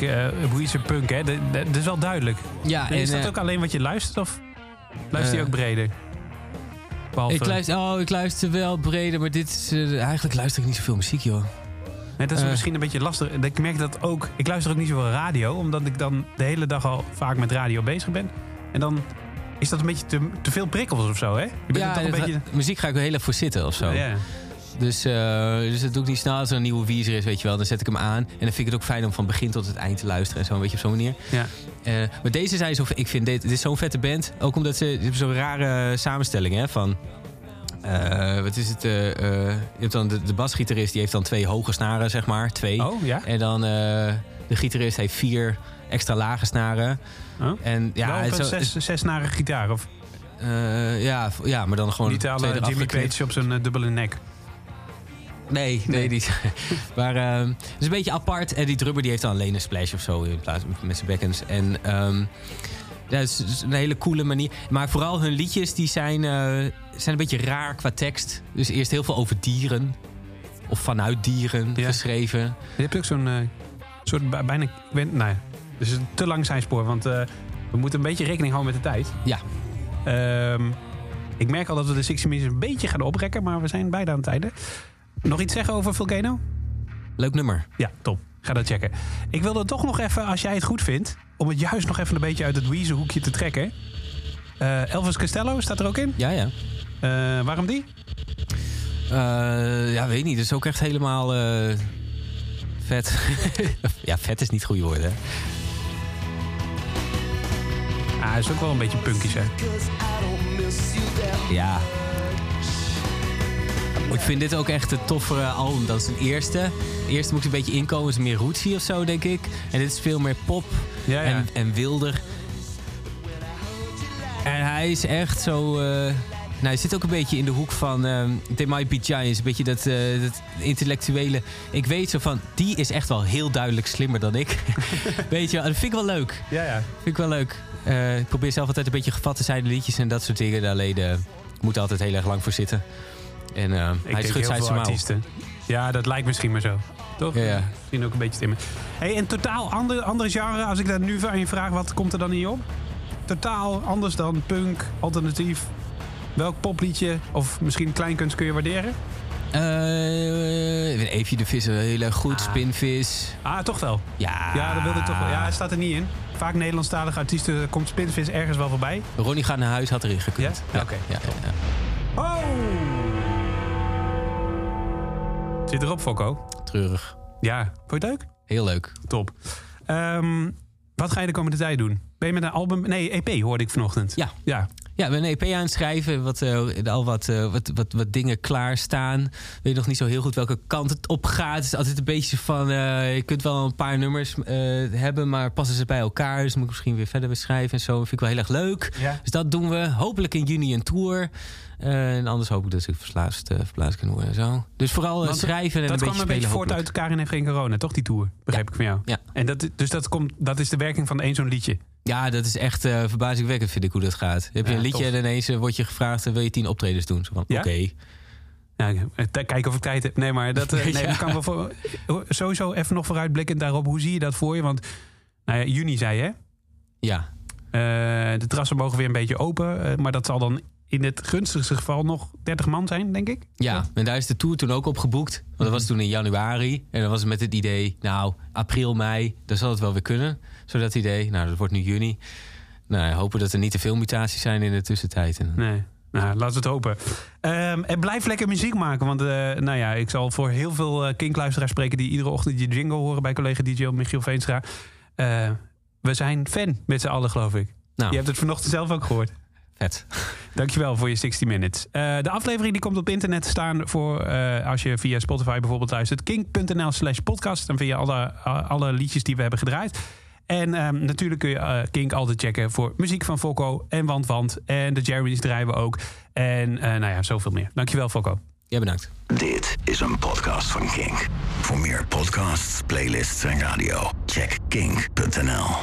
[SPEAKER 2] Eh Weezer punk, hè? Dat- is wel duidelijk.
[SPEAKER 5] Ja,
[SPEAKER 2] is
[SPEAKER 5] en,
[SPEAKER 2] dat
[SPEAKER 5] eh,
[SPEAKER 2] ook alleen wat je luistert? Of luister je
[SPEAKER 5] Eh,
[SPEAKER 2] ook breder? Behalve,
[SPEAKER 5] Ik luister, oh, ik luister wel breder, maar dit is, eh, eigenlijk luister ik niet zoveel muziek, joh.
[SPEAKER 2] Nee, dat is misschien een beetje lastig. Ik merk dat ook. Ik luister ook niet zoveel radio, omdat ik dan de hele dag al vaak met radio bezig ben. En dan is dat een beetje te, te veel prikkels of zo, hè? Je bent er toch een beetje.
[SPEAKER 5] muziek ga ik er heel erg voor zitten of zo.
[SPEAKER 2] Ja.
[SPEAKER 5] Dus, eh, dus dat doe ik niet snel. Als er een nieuwe Weezer is, weet je wel, dan zet ik hem aan. En dan vind ik het ook fijn om van begin tot het eind te luisteren. En zo, een beetje op zo'n manier.
[SPEAKER 2] Ja.
[SPEAKER 5] Eh, maar deze zijn zo... Ik vind dit, dit is zo'n vette band. Ook omdat ze... Zo'n rare samenstelling, hè, van... eh, wat is het? je hebt dan de, de basgitarist, die heeft dan twee hoge snaren, zeg maar. Twee.
[SPEAKER 2] Oh, ja?
[SPEAKER 5] En dan de gitarist heeft vier extra lage snaren.
[SPEAKER 2] Oh.
[SPEAKER 5] En ja, zo-
[SPEAKER 2] zes, zesnarige gitaar. Of
[SPEAKER 5] ja, ja, maar dan gewoon
[SPEAKER 2] niet alle Jimmy. Page op zijn dubbele nek.
[SPEAKER 5] Nee, nee, niet. <laughs> maar ehm, het is een beetje apart. En die drummer die heeft dan alleen een splash of zo in plaats met zijn bekkens. En ehm, ja, het is, het is een hele coole manier. Maar vooral hun liedjes die zijn, eh, zijn een beetje raar qua tekst. Dus eerst heel veel over dieren. Of vanuit dieren
[SPEAKER 2] Ja.
[SPEAKER 5] geschreven.
[SPEAKER 2] Je hebt ook zo'n eh, soort bij- bijna... Nou ja, dus een te lang zijspoor. Want eh, we moeten een beetje rekening houden met de tijd.
[SPEAKER 5] Ja.
[SPEAKER 2] Ehm, ik merk al dat we de 60 Minutes een beetje gaan oprekken. Maar we zijn bijna aan het einde. Nog iets zeggen over Volcano?
[SPEAKER 5] Leuk nummer.
[SPEAKER 2] Ja, top. Ga dat checken. Ik wilde toch nog even, als jij het goed vindt... om het juist nog even een beetje uit het Weezer hoekje te trekken. Eh, Elvis Costello staat er ook in.
[SPEAKER 5] Ja, ja.
[SPEAKER 2] Eh, waarom die?
[SPEAKER 5] Eh, ja, weet niet. Het is ook echt helemaal eh, vet. <laughs> ja, vet is niet het goede woord, hè?
[SPEAKER 2] Ah, is ook wel een beetje punkies, hè?
[SPEAKER 5] Ja. Ik vind dit ook echt een toffere album dan zijn eerste. De eerste moet een beetje inkomen, is meer rootsy of zo, denk ik. En dit is veel meer pop
[SPEAKER 2] Ja, ja.
[SPEAKER 5] En, en wilder. En hij is echt zo... eh, nou, hij zit ook een beetje in de hoek van ehm They Might Be Giants. Een beetje dat, eh, dat intellectuele... Ik weet zo van, die is echt wel heel duidelijk slimmer dan ik. <laughs> weet je wel, dat vind ik wel leuk.
[SPEAKER 2] Ja, ja.
[SPEAKER 5] Vind ik wel leuk. Ik probeer zelf altijd een beetje gevat te zijn de liedjes en dat soort dingen. Alleen eh, ik moet er altijd heel erg lang voor zitten. En
[SPEAKER 2] Ik
[SPEAKER 5] hij schudt zijn
[SPEAKER 2] artiesten. Ja, dat lijkt misschien maar zo. Toch?
[SPEAKER 5] Ja, ja.
[SPEAKER 2] Misschien ook een beetje stemmen. Hey, en totaal andere, andere genre. Als ik dat nu aan je vraag, wat komt er dan in je op? Totaal anders dan punk, alternatief. Welk popliedje of misschien kleinkunst kun je waarderen?
[SPEAKER 5] Eh, Evie de Visser, heel erg goed.
[SPEAKER 2] Ah.
[SPEAKER 5] Spinvis.
[SPEAKER 2] Ah, toch wel.
[SPEAKER 5] Ja.
[SPEAKER 2] Ja, dat wilde ik toch wel. Ja, staat er niet in. Vaak Nederlandstalige artiesten komt Spinvis ergens wel voorbij.
[SPEAKER 5] Ronnie gaat naar huis, had erin gekund.
[SPEAKER 2] Ja? Oké.
[SPEAKER 5] Ja.
[SPEAKER 2] Oh! Zit erop, Fokko.
[SPEAKER 5] Treurig.
[SPEAKER 2] Ja, vond je het leuk?
[SPEAKER 5] Heel leuk.
[SPEAKER 2] Top. Ehm, wat ga je de komende tijd doen? Ben je met een album... Nee, EP hoorde ik vanochtend.
[SPEAKER 5] Ja.
[SPEAKER 2] Ja.
[SPEAKER 5] Ja, we een EP aan het schrijven. Wat, eh, al wat, eh, wat, wat, wat dingen klaarstaan. Weet nog niet zo heel goed welke kant het op gaat. Het is altijd een beetje van... eh, je kunt wel een paar nummers hebben, maar passen ze bij elkaar. Dus moet ik misschien weer verder weer schrijven en zo. Dat vind ik wel heel erg leuk.
[SPEAKER 2] Ja.
[SPEAKER 5] Dus dat doen we. Hopelijk in juni een tour. En anders hoop ik dat ik verplaatst, verplaatst kan worden en zo. Dus vooral
[SPEAKER 2] Want
[SPEAKER 5] schrijven en
[SPEAKER 2] dat
[SPEAKER 5] een
[SPEAKER 2] kwam
[SPEAKER 5] beetje
[SPEAKER 2] een beetje voort
[SPEAKER 5] hopelijk.
[SPEAKER 2] uit Karin heeft geen corona, toch? Die tour, begrijp ik van jou.
[SPEAKER 5] Ja.
[SPEAKER 2] En dat, dus dat, komt, dat is de werking van één zo'n liedje.
[SPEAKER 5] Ja, dat is echt eh, verbazingwekkend vind ik hoe dat gaat. Heb je
[SPEAKER 2] Ja,
[SPEAKER 5] een liedje
[SPEAKER 2] tof.
[SPEAKER 5] en ineens eh, word je gevraagd... eh, wil je tien optredens doen? Zo van,
[SPEAKER 2] Ja?
[SPEAKER 5] Oké.
[SPEAKER 2] Ja, te- kijken of ik tijd heb. Nee, maar dat, <laughs> nee,
[SPEAKER 5] Ja.
[SPEAKER 2] kan wel voor, sowieso even nog vooruitblikkend daarop. Hoe zie je dat voor je? Want nou ja, juni zei je, hè?
[SPEAKER 5] Ja,
[SPEAKER 2] de terrassen mogen weer een beetje open. maar dat zal dan in het gunstigste geval nog 30 man zijn, denk ik.
[SPEAKER 5] Ja, en daar is de tour toen ook op geboekt. Want dat was toen in januari. En dan was het met het idee, nou, april, mei, dan zal het wel weer kunnen. Zo dat idee. Nou, dat wordt nu juni. Nou, hopen dat er niet te veel mutaties zijn in de tussentijd. En,
[SPEAKER 2] Nee. Nou, laten we het hopen. Ehm, en blijf lekker muziek maken. Want eh, nou ja, ik zal voor heel veel uh, kinkluisteraars spreken... die iedere ochtend je jingle horen bij collega DJ Michiel Veenstra. Eh, we zijn fan met z'n allen, geloof ik.
[SPEAKER 5] nou,
[SPEAKER 2] Je hebt het vanochtend zelf ook gehoord.
[SPEAKER 5] vet.
[SPEAKER 2] Dankjewel voor je 60 minutes. De aflevering die komt op internet staan voor als je via Spotify bijvoorbeeld luistert. kink.nl slash podcast. Dan vind je alle, alle liedjes die we hebben gedraaid. En ehm, natuurlijk kun je eh, Kink altijd checken voor muziek van Fokko en Want Want. En de Jeremy's draaien we ook. En eh, nou ja, zoveel meer. Dankjewel Fokko.
[SPEAKER 5] Ja, bedankt.
[SPEAKER 1] Dit is een podcast van Kink. Voor meer podcasts, playlists en radio, check kink.nl.